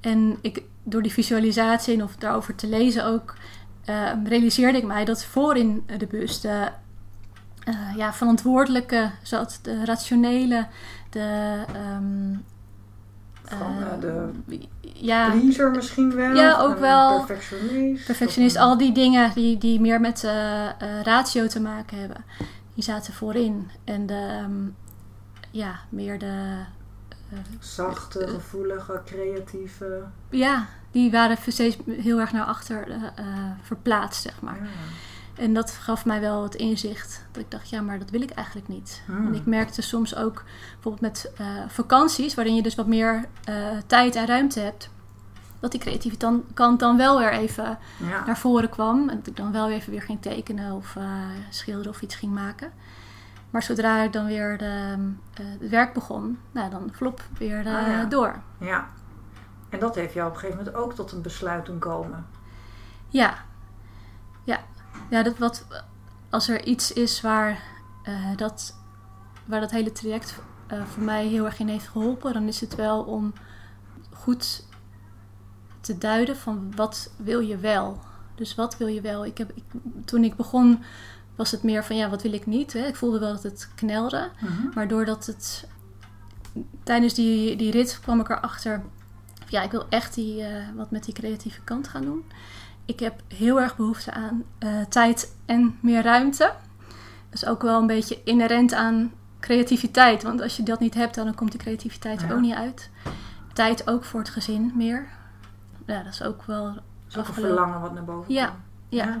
En ik, door die visualisatie en of daarover te lezen ook, eh, realiseerde ik mij dat voorin de bus de ja, verantwoordelijke zat, de rationele, de. ehm, Van eh, eh, de ja, pleaser misschien wel? Ja, ook wel. Perfectionist? perfectionist, al die dingen die, die meer met ratio te maken hebben, die zaten voorin. En de, ehm, ja, meer de. eh, Zachte, gevoelige, creatieve. ja, die waren steeds heel erg naar achter eh, eh, verplaatst, zeg maar. Ja. En dat gaf mij wel het inzicht. Dat ik dacht, ja, maar dat wil ik eigenlijk niet. Hmm. En ik merkte soms ook, bijvoorbeeld met eh, vakanties, waarin je dus wat meer eh, tijd en ruimte hebt, dat die creatieve dan- kant dan wel weer even Ja. naar voren kwam. En dat ik dan wel even weer ging tekenen of eh, schilderen of iets ging maken. Maar zodra ik dan weer de, eh, het werk begon, nou, dan flop weer eh, Ah, ja. door. ja. En dat heeft jou op een gegeven moment ook tot een besluit doen komen. Ja, ja. ja dat wat, als er iets is waar, eh, dat, waar dat hele traject voor mij heel erg in heeft geholpen, dan is het wel om goed te duiden van wat wil je wel. Dus wat wil je wel? Ik heb, ik, toen ik begon was het meer van ja, wat wil ik niet? Hè? Ik voelde wel dat het knelde. Maar doordat het tijdens die, die rit kwam ik erachter. Ja, ik wil echt die, eh, wat met die creatieve kant gaan doen. Ik heb heel erg behoefte aan eh, tijd en meer ruimte. Dat is ook wel een beetje inherent aan creativiteit. Want als je dat niet hebt, dan komt die creativiteit er Ja. ook niet uit. Tijd ook voor het gezin meer. Ja, dat is ook wel Dat is ook een verlangen wat naar boven Ja, komt. ja.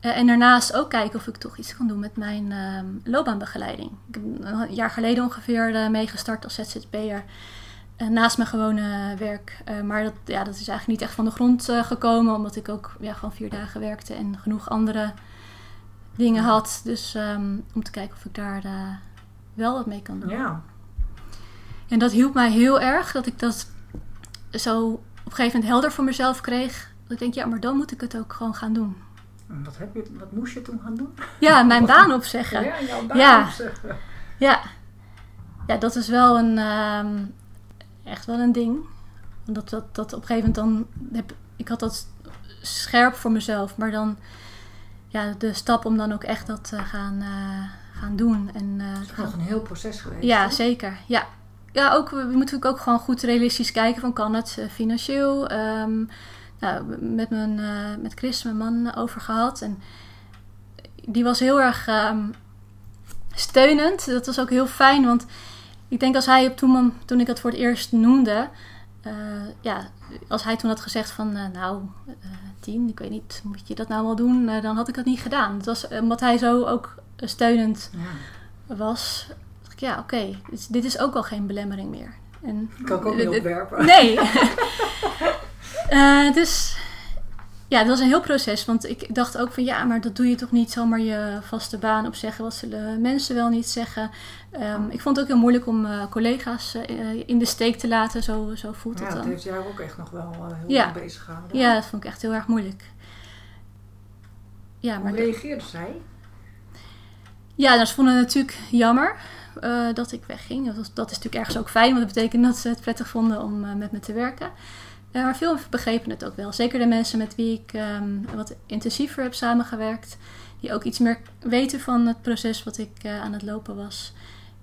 Eh, en daarnaast ook kijken of ik toch iets kan doen met mijn ehm, loopbaanbegeleiding. Ik heb een jaar geleden ongeveer eh, meegestart als ZZP'er. eh, naast mijn gewone werk. Maar dat, ja, dat is eigenlijk niet echt van de grond gekomen. Omdat ik ook ja, gewoon vier dagen werkte en genoeg andere dingen had. Dus ehm, om te kijken of ik daar wel wat mee kan doen. Ja. En dat hielp mij heel erg. Dat ik dat zo op een gegeven moment helder voor mezelf kreeg. Dat ik denk, ja, maar dan moet ik het ook gewoon gaan doen. Wat, heb je, wat moest je toen gaan doen? Ja, mijn baan opzeggen. Ja, jouw baan Ja. opzeggen. Ja. ja, dat is wel een, ehm, echt wel een ding. Dat, dat, dat op een gegeven moment dan heb ik had dat scherp voor mezelf, maar dan ja, de stap om dan ook echt dat te gaan, eh, gaan doen. En, eh, Het is nog een heel proces geweest. ja, hè? zeker. Ja, ja ook, we moeten ook gewoon goed realistisch kijken van kan het eh, financieel. Ehm, nou, met, mijn, eh, met Chris, mijn man, over gehad. En die was heel erg ehm, steunend. Dat was ook heel fijn, want ik denk als hij op toen, toen ik het voor het eerst noemde... eh, ja, als hij toen had gezegd van, eh, nou, tien, ik weet niet, moet je dat nou wel doen? Eh, dan had ik dat niet gedaan. Het was omdat hij zo ook steunend Ja. was, dacht ik, ja, oké, dit, dit is ook al geen belemmering meer. En, Kan ik ook niet opwerpen. Nee. Eh, dus Ja, dat was een heel proces. Want ik dacht ook van ja, maar dat doe je toch niet zomaar je vaste baan opzeggen. Wat zullen mensen wel niet zeggen? Ehm, ik vond het ook heel moeilijk om uh, collega's uh, in de steek te laten. Zo, zo voelt ja, het dan. dat heeft jou ook echt nog wel uh, heel Ja. lang bezig gehouden. Ja, dat vond ik echt heel erg moeilijk. Ja, Hoe maar reageerde zij? Ja, nou, ze vonden het natuurlijk jammer eh, dat ik wegging. Dat, was- dat is natuurlijk ergens ook fijn, want dat betekent dat ze het prettig vonden om eh, met me te werken. Eh, maar veel begrepen het ook wel. Zeker de mensen met wie ik ehm, wat intensiever heb samengewerkt. Die ook iets meer weten van het proces wat ik eh, aan het lopen was.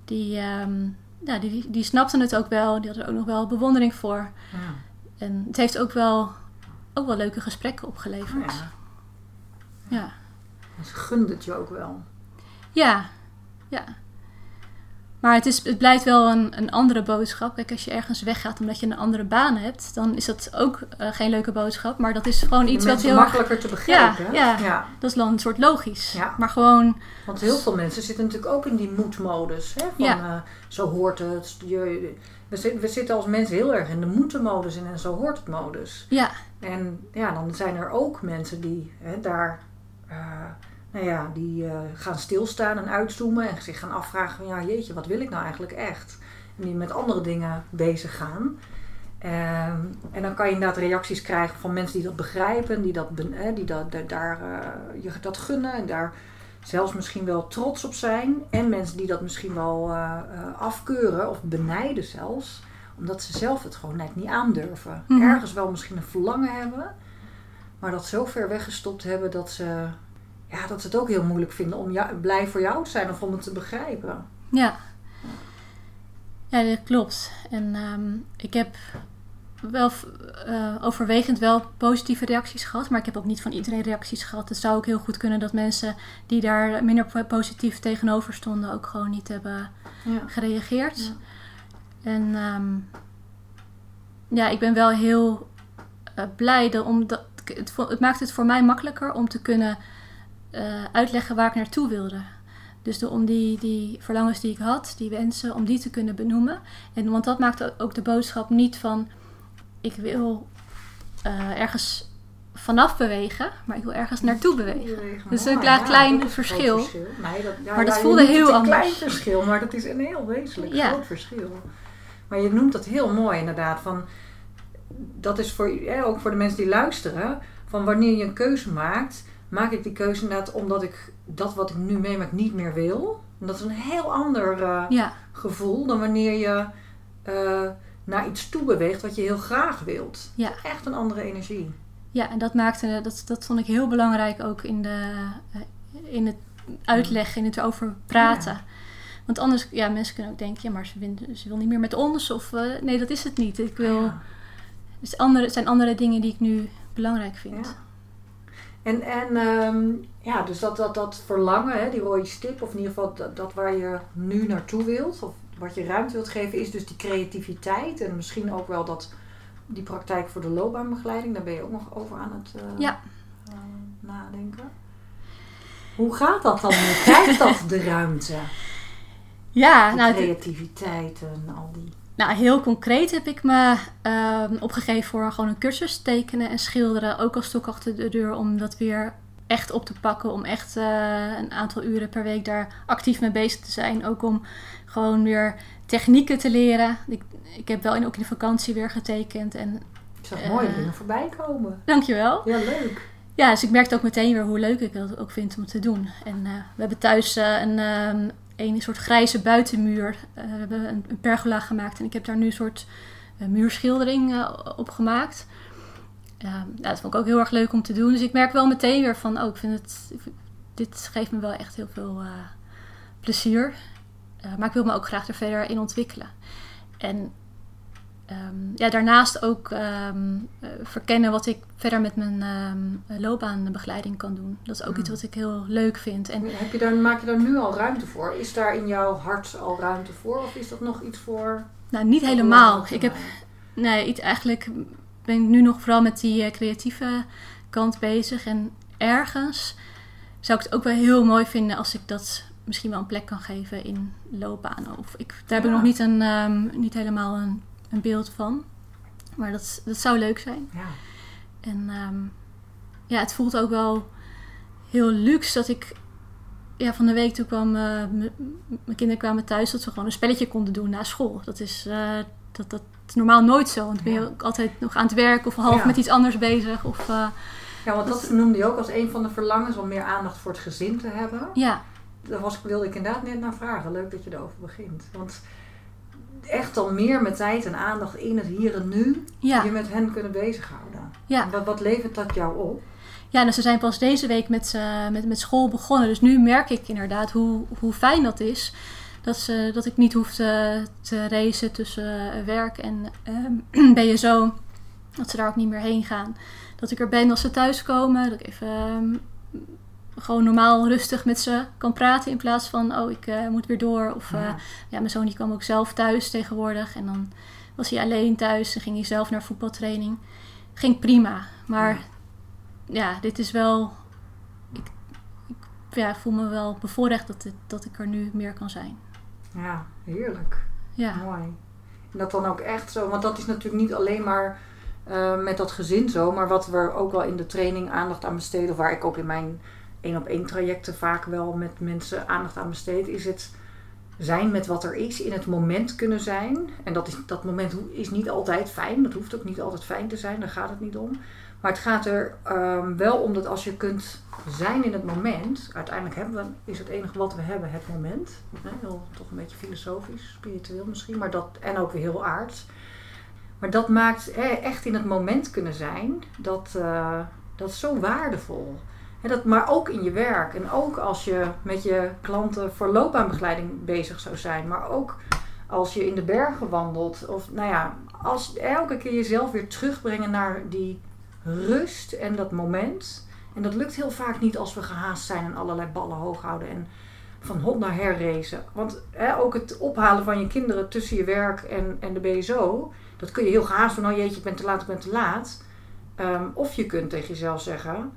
Die, ehm, ja, die, die, snapten het ook wel. Die hadden er ook nog wel bewondering voor. Ja. En het heeft ook wel, ook wel leuke gesprekken opgeleverd. Ja. ja. En ze gunde het je ook wel. Ja, ja. Maar het, is, het blijft wel een, een andere boodschap. Kijk, als je ergens weggaat omdat je een andere baan hebt, dan is dat ook eh, geen leuke boodschap. Maar dat is gewoon iets wat heel makkelijker te begrijpen. Ja, ja. ja. Dat is dan een soort logisch. Ja. Maar gewoon, Want heel veel mensen zitten natuurlijk ook in die moedmodus. Hè? Van, Ja. eh, zo hoort het. Je, we, zitten, we zitten als mensen heel erg in de moeten-modus en in zo hoort het modus. ja, En ja, dan zijn er ook mensen die hè, daar eh, nou ja, die eh, gaan stilstaan en uitzoomen en zich gaan afvragen van ja, jeetje, wat wil ik nou eigenlijk echt? En die met andere dingen bezig gaan. Ehm, en dan kan je inderdaad reacties krijgen van mensen die dat begrijpen, die, dat, eh, die dat, da- daar eh, je dat gunnen en daar zelfs misschien wel trots op zijn. En mensen die dat misschien wel eh, afkeuren of benijden zelfs, omdat ze zelf het gewoon net niet aandurven. Mhm. Ergens wel misschien een verlangen hebben, maar dat zo ver weggestopt hebben dat ze, ja, dat ze het ook heel moeilijk vinden om jou, blij voor jou te zijn of om het te begrijpen. ja. Ja, dat klopt. En ehm, ik heb wel eh, overwegend wel positieve reacties gehad, maar ik heb ook niet van iedereen reacties gehad. Het zou ook heel goed kunnen dat mensen die daar minder po- positief tegenover stonden ook gewoon niet hebben Ja. gereageerd. Ja. En ehm, ja, ik ben wel heel eh, blij dat omdat het, het maakt het voor mij makkelijker om te kunnen eh, uitleggen waar ik naartoe wilde. Dus de, om die, die verlangens die ik had, die wensen, om die te kunnen benoemen. En, want dat maakt ook de boodschap niet van ik wil eh, ergens vanaf bewegen, maar ik wil ergens naartoe bewegen. Dus een Mooi, klein- ja, een verschil. groot Nee, dat, ja, Maar dat ja, voelde heel een anders. klein verschil, maar dat is een heel wezenlijk groot verschil. Maar je noemt dat heel mooi inderdaad. Van, dat is voor, hè, ook voor de mensen die luisteren. Van wanneer je een keuze maakt, maak ik die keuze inderdaad omdat ik dat wat ik nu meemaak niet meer wil. En dat is een heel ander eh, Ja, gevoel dan wanneer je eh, naar iets toe beweegt wat je heel graag wilt. Ja. Echt een andere energie. ja, en dat maakte, dat, dat vond ik heel belangrijk ook in, de, eh, in het uitleggen, in het erover praten. Want anders, ja, mensen kunnen ook denken, ja, maar ze, wil niet meer met ons. Of eh, nee, dat is het niet. Ik wil, Ja. het, is andere, het zijn andere dingen die ik nu belangrijk vind. Ja. En, en ehm, ja, dus dat, dat, dat verlangen, hè, die rode stip, of in ieder geval dat, dat waar je nu naartoe wilt, of wat je ruimte wilt geven, is dus die creativiteit. En misschien ook wel dat, die praktijk voor de loopbaanbegeleiding, daar ben je ook nog over aan het eh, Ja. eh, nadenken. Hoe gaat dat dan? Hoe krijgt dat de ruimte? Ja, Die nou, creativiteit en al die. Nou, heel concreet heb ik me ehm, opgegeven voor gewoon een cursus tekenen en schilderen. Ook als stok achter de deur om dat weer echt op te pakken. Om echt eh, een aantal uren per week daar actief mee bezig te zijn. Ook om gewoon weer technieken te leren. Ik, ik heb wel in, ook in de vakantie weer getekend. En Ik zag Eh. mooie dingen voorbij komen. dankjewel. Ja, leuk. Ja, dus ik merkte ook meteen weer hoe leuk ik dat ook vind om te doen. En eh, we hebben thuis eh, een, ehm, een soort grijze buitenmuur. Eh, we hebben een, een pergola gemaakt en ik heb daar nu een soort eh, muurschildering eh, op gemaakt. Dat vond ik ook heel erg leuk om te doen. Dus ik merk wel meteen weer van, oh, ik vind het, dit geeft me wel echt heel veel plezier. Maar ik wil me ook graag er verder in ontwikkelen. En ehm, ja, daarnaast ook ehm, eh, verkennen wat ik verder met mijn ehm, loopbaanbegeleiding kan doen. Dat is ook Mm. iets wat ik heel leuk vind. En Heb je daar, maak je daar nu al ruimte voor? Is daar in jouw hart al ruimte voor? Of is dat nog iets voor... nou, niet helemaal. Ik heb, nee, iets, eigenlijk ben ik nu nog vooral met die eh, creatieve kant bezig. En ergens zou ik het ook wel heel mooi vinden als ik dat misschien wel een plek kan geven in loopbanen. Of ik, daar heb ik nog niet, een, niet helemaal een, een beeld van. Maar dat, dat zou leuk zijn. Ja. En ehm, ja, het voelt ook wel heel luxe dat ik ja, van de week toen kwam eh, mijn kinderen kwamen thuis dat ze gewoon een spelletje konden doen na school. Dat is, eh, dat, dat is normaal nooit zo. Want dan ben je Ja. ook altijd nog aan het werk of half Ja. met iets anders bezig. Of, eh, Ja, want dat noemde je ook als een van de verlangens om meer aandacht voor het gezin te hebben. ja, Daar was, wilde ik inderdaad net naar vragen. Leuk dat je erover begint. Want echt dan meer met tijd en aandacht in het hier en nu ja, je met hen kunnen bezighouden. ja. Wat, wat levert dat jou op? Ja, dus ze zijn pas deze week met, eh, met, met school begonnen. Dus nu merk ik inderdaad hoe, hoe fijn dat is. Dat, ze, dat ik niet hoef te, te racen tussen eh, werk en ehm BSO. Dat ze daar ook niet meer heen gaan. Dat ik er ben als ze thuiskomen. Dat ik even ehm, gewoon normaal rustig met ze kan praten. In plaats van, oh, ik eh, moet weer door. Of eh, Ja. ja, mijn zoon die kwam ook zelf thuis tegenwoordig. En dan was hij alleen thuis. Dan ging hij zelf naar voetbaltraining. Ging prima. Maar Ja. ja, dit is wel. Ik, ik ja, voel me wel bevoorrecht dat, het, dat ik er nu meer kan zijn. Ja, heerlijk. Ja, Mooi. En dat dan ook echt zo, want dat is natuurlijk niet alleen maar eh, met dat gezin zo, maar wat we ook wel in de training aandacht aan besteden, of waar ik ook in mijn één op één trajecten vaak wel met mensen aandacht aan besteed, is het zijn met wat er is, in het moment kunnen zijn. En dat, is, dat moment is niet altijd fijn, dat hoeft ook niet altijd fijn te zijn, daar gaat het niet om. Maar het gaat er ehm, wel om dat als je kunt zijn in het moment, uiteindelijk hebben we, is het enige wat we hebben het moment. Hè, heel, toch een beetje filosofisch, spiritueel misschien, maar dat, en ook weer heel aards. Maar dat maakt hè, echt in het moment kunnen zijn, dat, eh, dat is zo waardevol. Dat, maar ook in je werk en ook als je met je klanten voor loopbaanbegeleiding bezig zou zijn, maar ook als je in de bergen wandelt. Of nou ja, als elke keer jezelf weer terugbrengen naar die rust en dat moment. En dat lukt heel vaak niet als we gehaast zijn en allerlei ballen hoog houden en van hot naar her racen. Want hè, ook het ophalen van je kinderen tussen je werk en, en de BSO, dat kun je heel gehaast van, oh jeetje, ik ben te laat, ik ben te laat. Ehm, of je kunt tegen jezelf zeggen,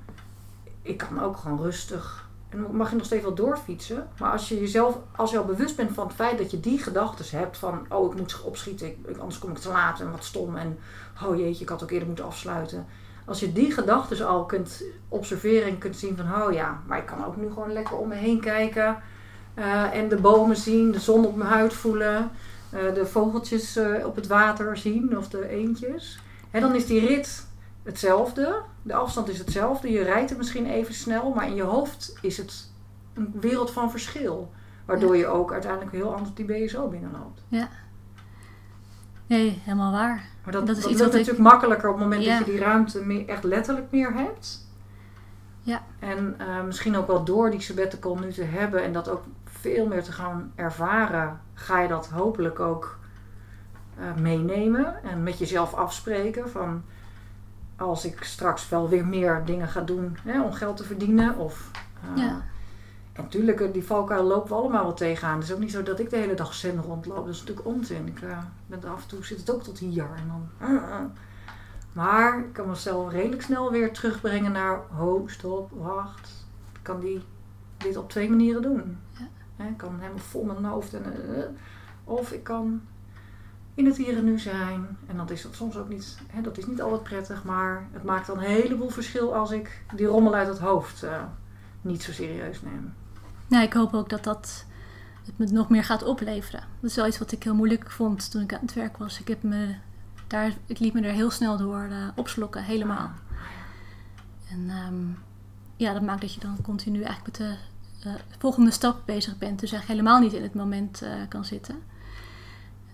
ik kan ook gewoon rustig. En mag je nog steeds wel doorfietsen. Maar als je jezelf, als je al bewust bent van het feit dat je die gedachten hebt van, oh ik moet opschieten, ik- anders kom ik te laat en wat stom en oh jeetje, ik had ook eerder moeten afsluiten. Als je die gedachten al kunt observeren en kunt zien van, oh ja, maar ik kan ook nu gewoon lekker om me heen kijken. eh, en de bomen zien, de zon op mijn huid voelen, eh, de vogeltjes eh, op het water zien of de eendjes. Hè, dan is die rit hetzelfde. De afstand is hetzelfde. Je rijdt er misschien even snel, maar in je hoofd is het een wereld van verschil. Waardoor je ook uiteindelijk heel anders die BSO binnenloopt. nee, helemaal waar. Maar dat, Dat is dat iets ik- natuurlijk makkelijker op het moment Ja. dat je die ruimte meer, echt letterlijk meer hebt. Ja. En eh, misschien ook wel door die sabbatical nu te hebben en dat ook veel meer te gaan ervaren, ga je dat hopelijk ook eh, meenemen en met jezelf afspreken van als ik straks wel weer meer dingen ga doen hè, om geld te verdienen of eh, Ja. en natuurlijk, eh, die valkuil lopen we allemaal wel tegenaan. Het is ook niet zo dat ik de hele dag zen rondloop. Dat is natuurlijk onzin. Ik eh, ben af en toe zit het ook tot hier. En dan, uh, uh. Maar ik kan mezelf redelijk snel weer terugbrengen naar... Ho, stop, wacht. Ik kan die, dit op twee manieren doen. Ja. Ik kan helemaal vol mijn hoofd. En, of ik kan in het hier en nu zijn. En dat is dat soms ook niet... Hè, dat is niet altijd prettig. Maar het maakt dan een heleboel verschil als ik die rommel uit het hoofd... eh, niet zo serieus neem. Nou, ik hoop ook dat dat het me nog meer gaat opleveren. Dat is wel iets wat ik heel moeilijk vond toen ik aan het werk was. Ik, heb me daar, ik liet me er heel snel door eh, opslokken, helemaal. En ehm, ja, dat maakt dat je dan continu eigenlijk met de eh, volgende stap bezig bent. Dus eigenlijk helemaal niet in het moment kan zitten.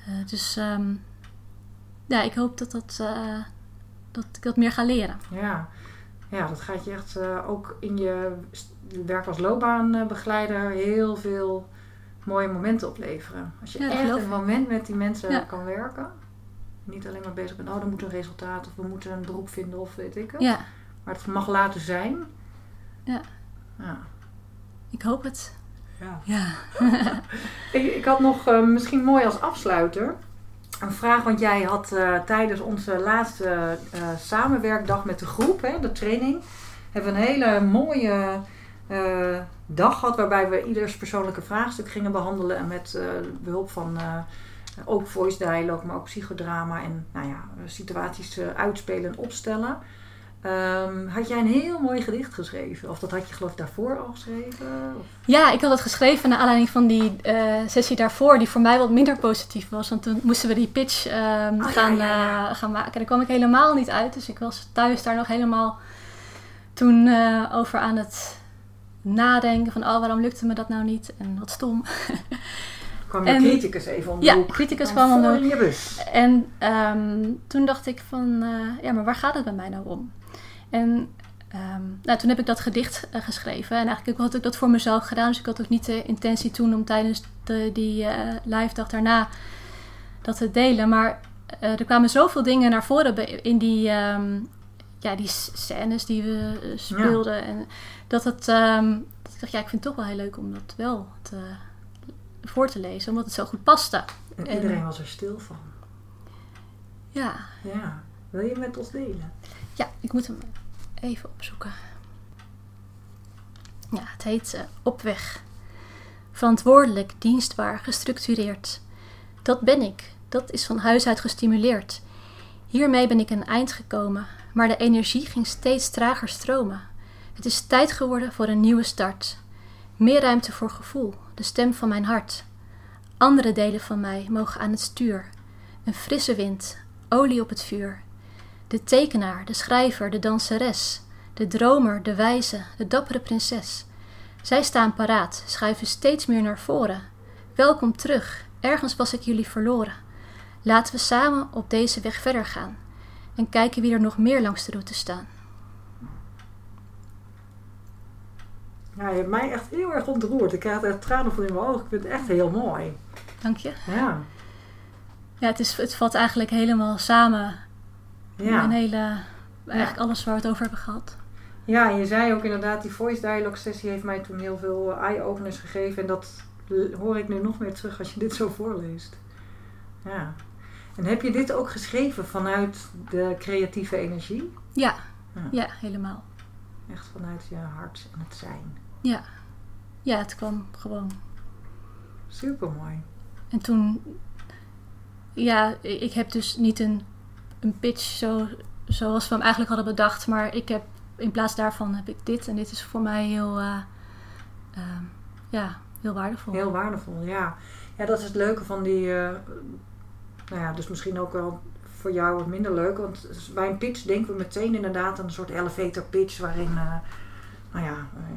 Eh, dus ehm, ja, ik hoop dat, dat, eh, dat ik dat meer ga leren. Ja, ja dat gaat je echt eh, ook in je werk als loopbaanbegeleider heel veel mooie momenten opleveren. Als je Ja, echt een moment met die mensen Ja. kan werken. Niet alleen maar bezig bent, oh, er moet een resultaat of we moeten een beroep vinden of weet ik het. Ja, Maar het mag laten zijn. Ja. ja. ik hoop het. Ja. Ja. Ik, ik had nog eh, misschien mooi als afsluiter een vraag, want jij had eh, tijdens onze laatste eh, samenwerkdag met de groep, hè, de training, hebben we een hele mooie dag gehad waarbij we ieders persoonlijke vraagstuk gingen behandelen en met eh, behulp van ook voice dialogue, maar ook psychodrama en nou ja, situaties uitspelen en opstellen. Ehm, had jij een heel mooi gedicht geschreven? Of dat had je geloof ik daarvoor al geschreven? Of? Ja, ik had het geschreven naar aanleiding van die eh, sessie daarvoor, die voor mij wat minder positief was. Want toen moesten we die pitch ehm, Oh, ja, gaan, ja, ja. eh, gaan maken. En daar kwam ik helemaal niet uit. Dus ik was thuis daar nog helemaal toen eh, over aan het nadenken van, oh, waarom lukte me dat nou niet? En wat stom. kwam En- criticus even om de ja, hoek? criticus kwam om de hoek. En ehm, toen dacht ik van, ja, maar waar gaat het bij mij nou om? En ehm, nou, toen heb ik dat gedicht eh, geschreven. En eigenlijk had ik dat voor mezelf gedaan. Dus ik had ook niet de intentie toen om tijdens de, die eh, live dag daarna dat te delen. Maar eh, er kwamen zoveel dingen naar voren in die, ehm, ja, die scènes die we speelden. En dat het, ehm, dat ik dacht, ja, ik vind het toch wel heel leuk om dat wel te, voor te lezen. Omdat het zo goed paste. En En- iedereen was er stil van. Ja. Ja. Wil je met ons delen? Ja, ik moet hem even opzoeken. Ja, het heet eh, Op weg. Verantwoordelijk, dienstbaar, gestructureerd. Dat ben ik. Dat is van huis uit gestimuleerd. Hiermee ben ik een eind gekomen, maar de energie ging steeds trager stromen. Het is tijd geworden voor een nieuwe start. Meer ruimte voor gevoel, de stem van mijn hart. Andere delen van mij mogen aan het stuur. Een frisse wind, olie op het vuur. De tekenaar, de schrijver, de danseres, de dromer, de wijze, de dappere prinses. Zij staan paraat, schuiven steeds meer naar voren. Welkom terug, ergens was ik jullie verloren. Laten we samen op deze weg verder gaan en kijken wie er nog meer langs de route staan. Ja, je hebt mij echt heel erg ontroerd. Ik krijg er tranen voor in mijn ogen. Ik vind het echt heel mooi. Dank je. Ja. Ja, het, is, het valt eigenlijk helemaal samen. Mijn Ja. hele, eigenlijk alles waar we het over hebben gehad. ja, en je zei ook inderdaad, die voice dialogue sessie heeft mij toen heel veel eye-openers gegeven. En dat hoor ik nu nog meer terug als je dit zo voorleest. Ja. En heb je dit ook geschreven vanuit de creatieve energie? Ja, Ja. ja, helemaal. Echt vanuit je hart en het zijn. Ja. ja, het kwam gewoon Super mooi. En toen, ja, ik heb dus niet een, een pitch zo, zoals we hem eigenlijk hadden bedacht, maar ik heb in plaats daarvan heb ik dit en dit is voor mij heel, eh, ehm, ja, heel waardevol. Heel waardevol, ja. Ja, dat is het leuke van die. eh, nou ja, dus misschien ook wel voor jou wat minder leuk. Want bij een pitch denken we meteen inderdaad aan een soort elevator pitch. Waarin, eh, nou ja,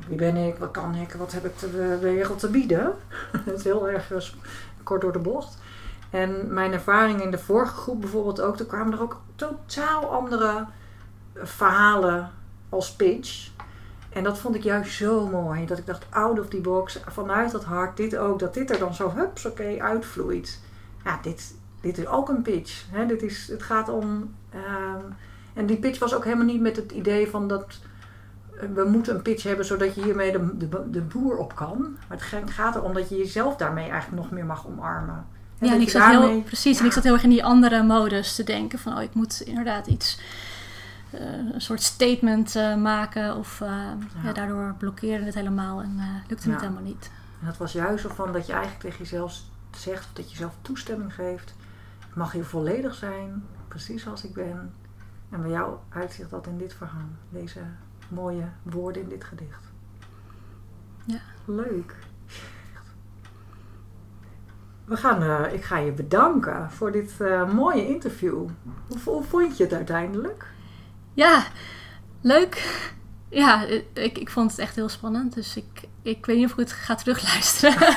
wie ben ik, wat kan ik, wat heb ik de wereld te bieden. dat is heel erg kort door de bocht. En mijn ervaring in de vorige groep bijvoorbeeld ook. Er kwamen er ook totaal andere verhalen als pitch. En dat vond ik juist zo mooi. Dat ik dacht, out of the box, vanuit dat hart, dit ook. Dat dit er dan zo hups, oké, uitvloeit. Ja, dit, dit is ook een pitch. Hè? Dit is, het gaat om... ehm, en die pitch was ook helemaal niet met het idee van dat... eh, We moeten een pitch hebben zodat je hiermee de, de, de boer op kan. Maar het ga- gaat erom dat je jezelf daarmee eigenlijk nog meer mag omarmen. Ja, en ik je zat heel, precies, en ik zat heel erg in die andere modus te denken van, oh, ik moet inderdaad iets, eh, een soort statement eh, maken of eh, ja. daardoor blokkeerde het helemaal en lukte het helemaal niet. En dat was juist zo van dat je eigenlijk tegen jezelf zegt, of dat je jezelf toestemming geeft. Ik mag hier volledig zijn, precies zoals ik ben. En bij jou uitzicht dat in dit verhaal. Deze mooie woorden in dit gedicht. Ja. Leuk. We gaan, eh, ik ga je bedanken voor dit eh, mooie interview. Hoe, hoe vond je het uiteindelijk? Ja, leuk. Ja, ik, ik vond het echt heel spannend. Dus ik, ik weet niet of ik het ga terugluisteren.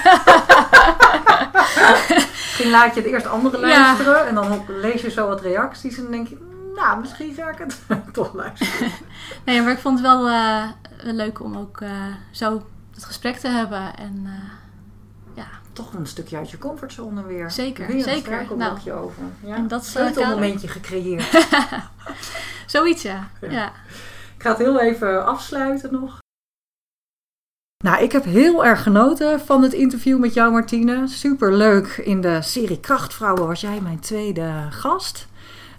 Misschien laat je het eerst anderen Ja. luisteren en dan lees je zo wat reacties en dan denk je, nou, misschien ga ik het toch luisteren. nee, maar ik vond het wel eh, leuk om ook eh, zo het gesprek te hebben. En eh, Toch een stukje uit je comfortzone weer. Zeker, weer een zeker. struikelblokje over. Ja. En dat is, eh, Sleutelmomentje gecreëerd. zoiets ja. Ja. ja. Ik ga het heel even afsluiten nog. Nou, ik heb heel erg genoten van het interview met jou, Martine. Super leuk. In de serie Krachtvrouwen was jij mijn tweede gast.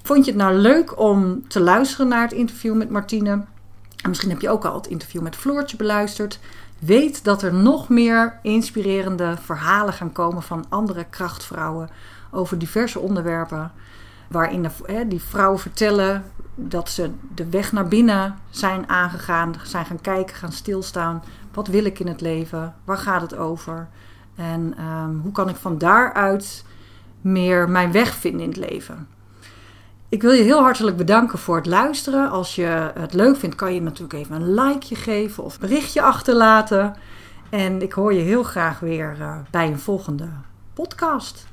Vond je het nou leuk om te luisteren naar het interview met Martine? En misschien heb je ook al het interview met Floortje beluisterd. Weet dat er nog meer inspirerende verhalen gaan komen van andere krachtvrouwen over diverse onderwerpen. Waarin de, hè, die vrouwen vertellen dat ze de weg naar binnen zijn aangegaan, zijn gaan kijken, gaan stilstaan. Wat wil ik in het leven? Waar gaat het over? En ehm, hoe kan ik van daaruit meer mijn weg vinden in het leven? Ik wil je heel hartelijk bedanken voor het luisteren. Als je het leuk vindt, kan je natuurlijk even een likeje geven of berichtje achterlaten. En ik hoor je heel graag weer uh, bij een volgende podcast.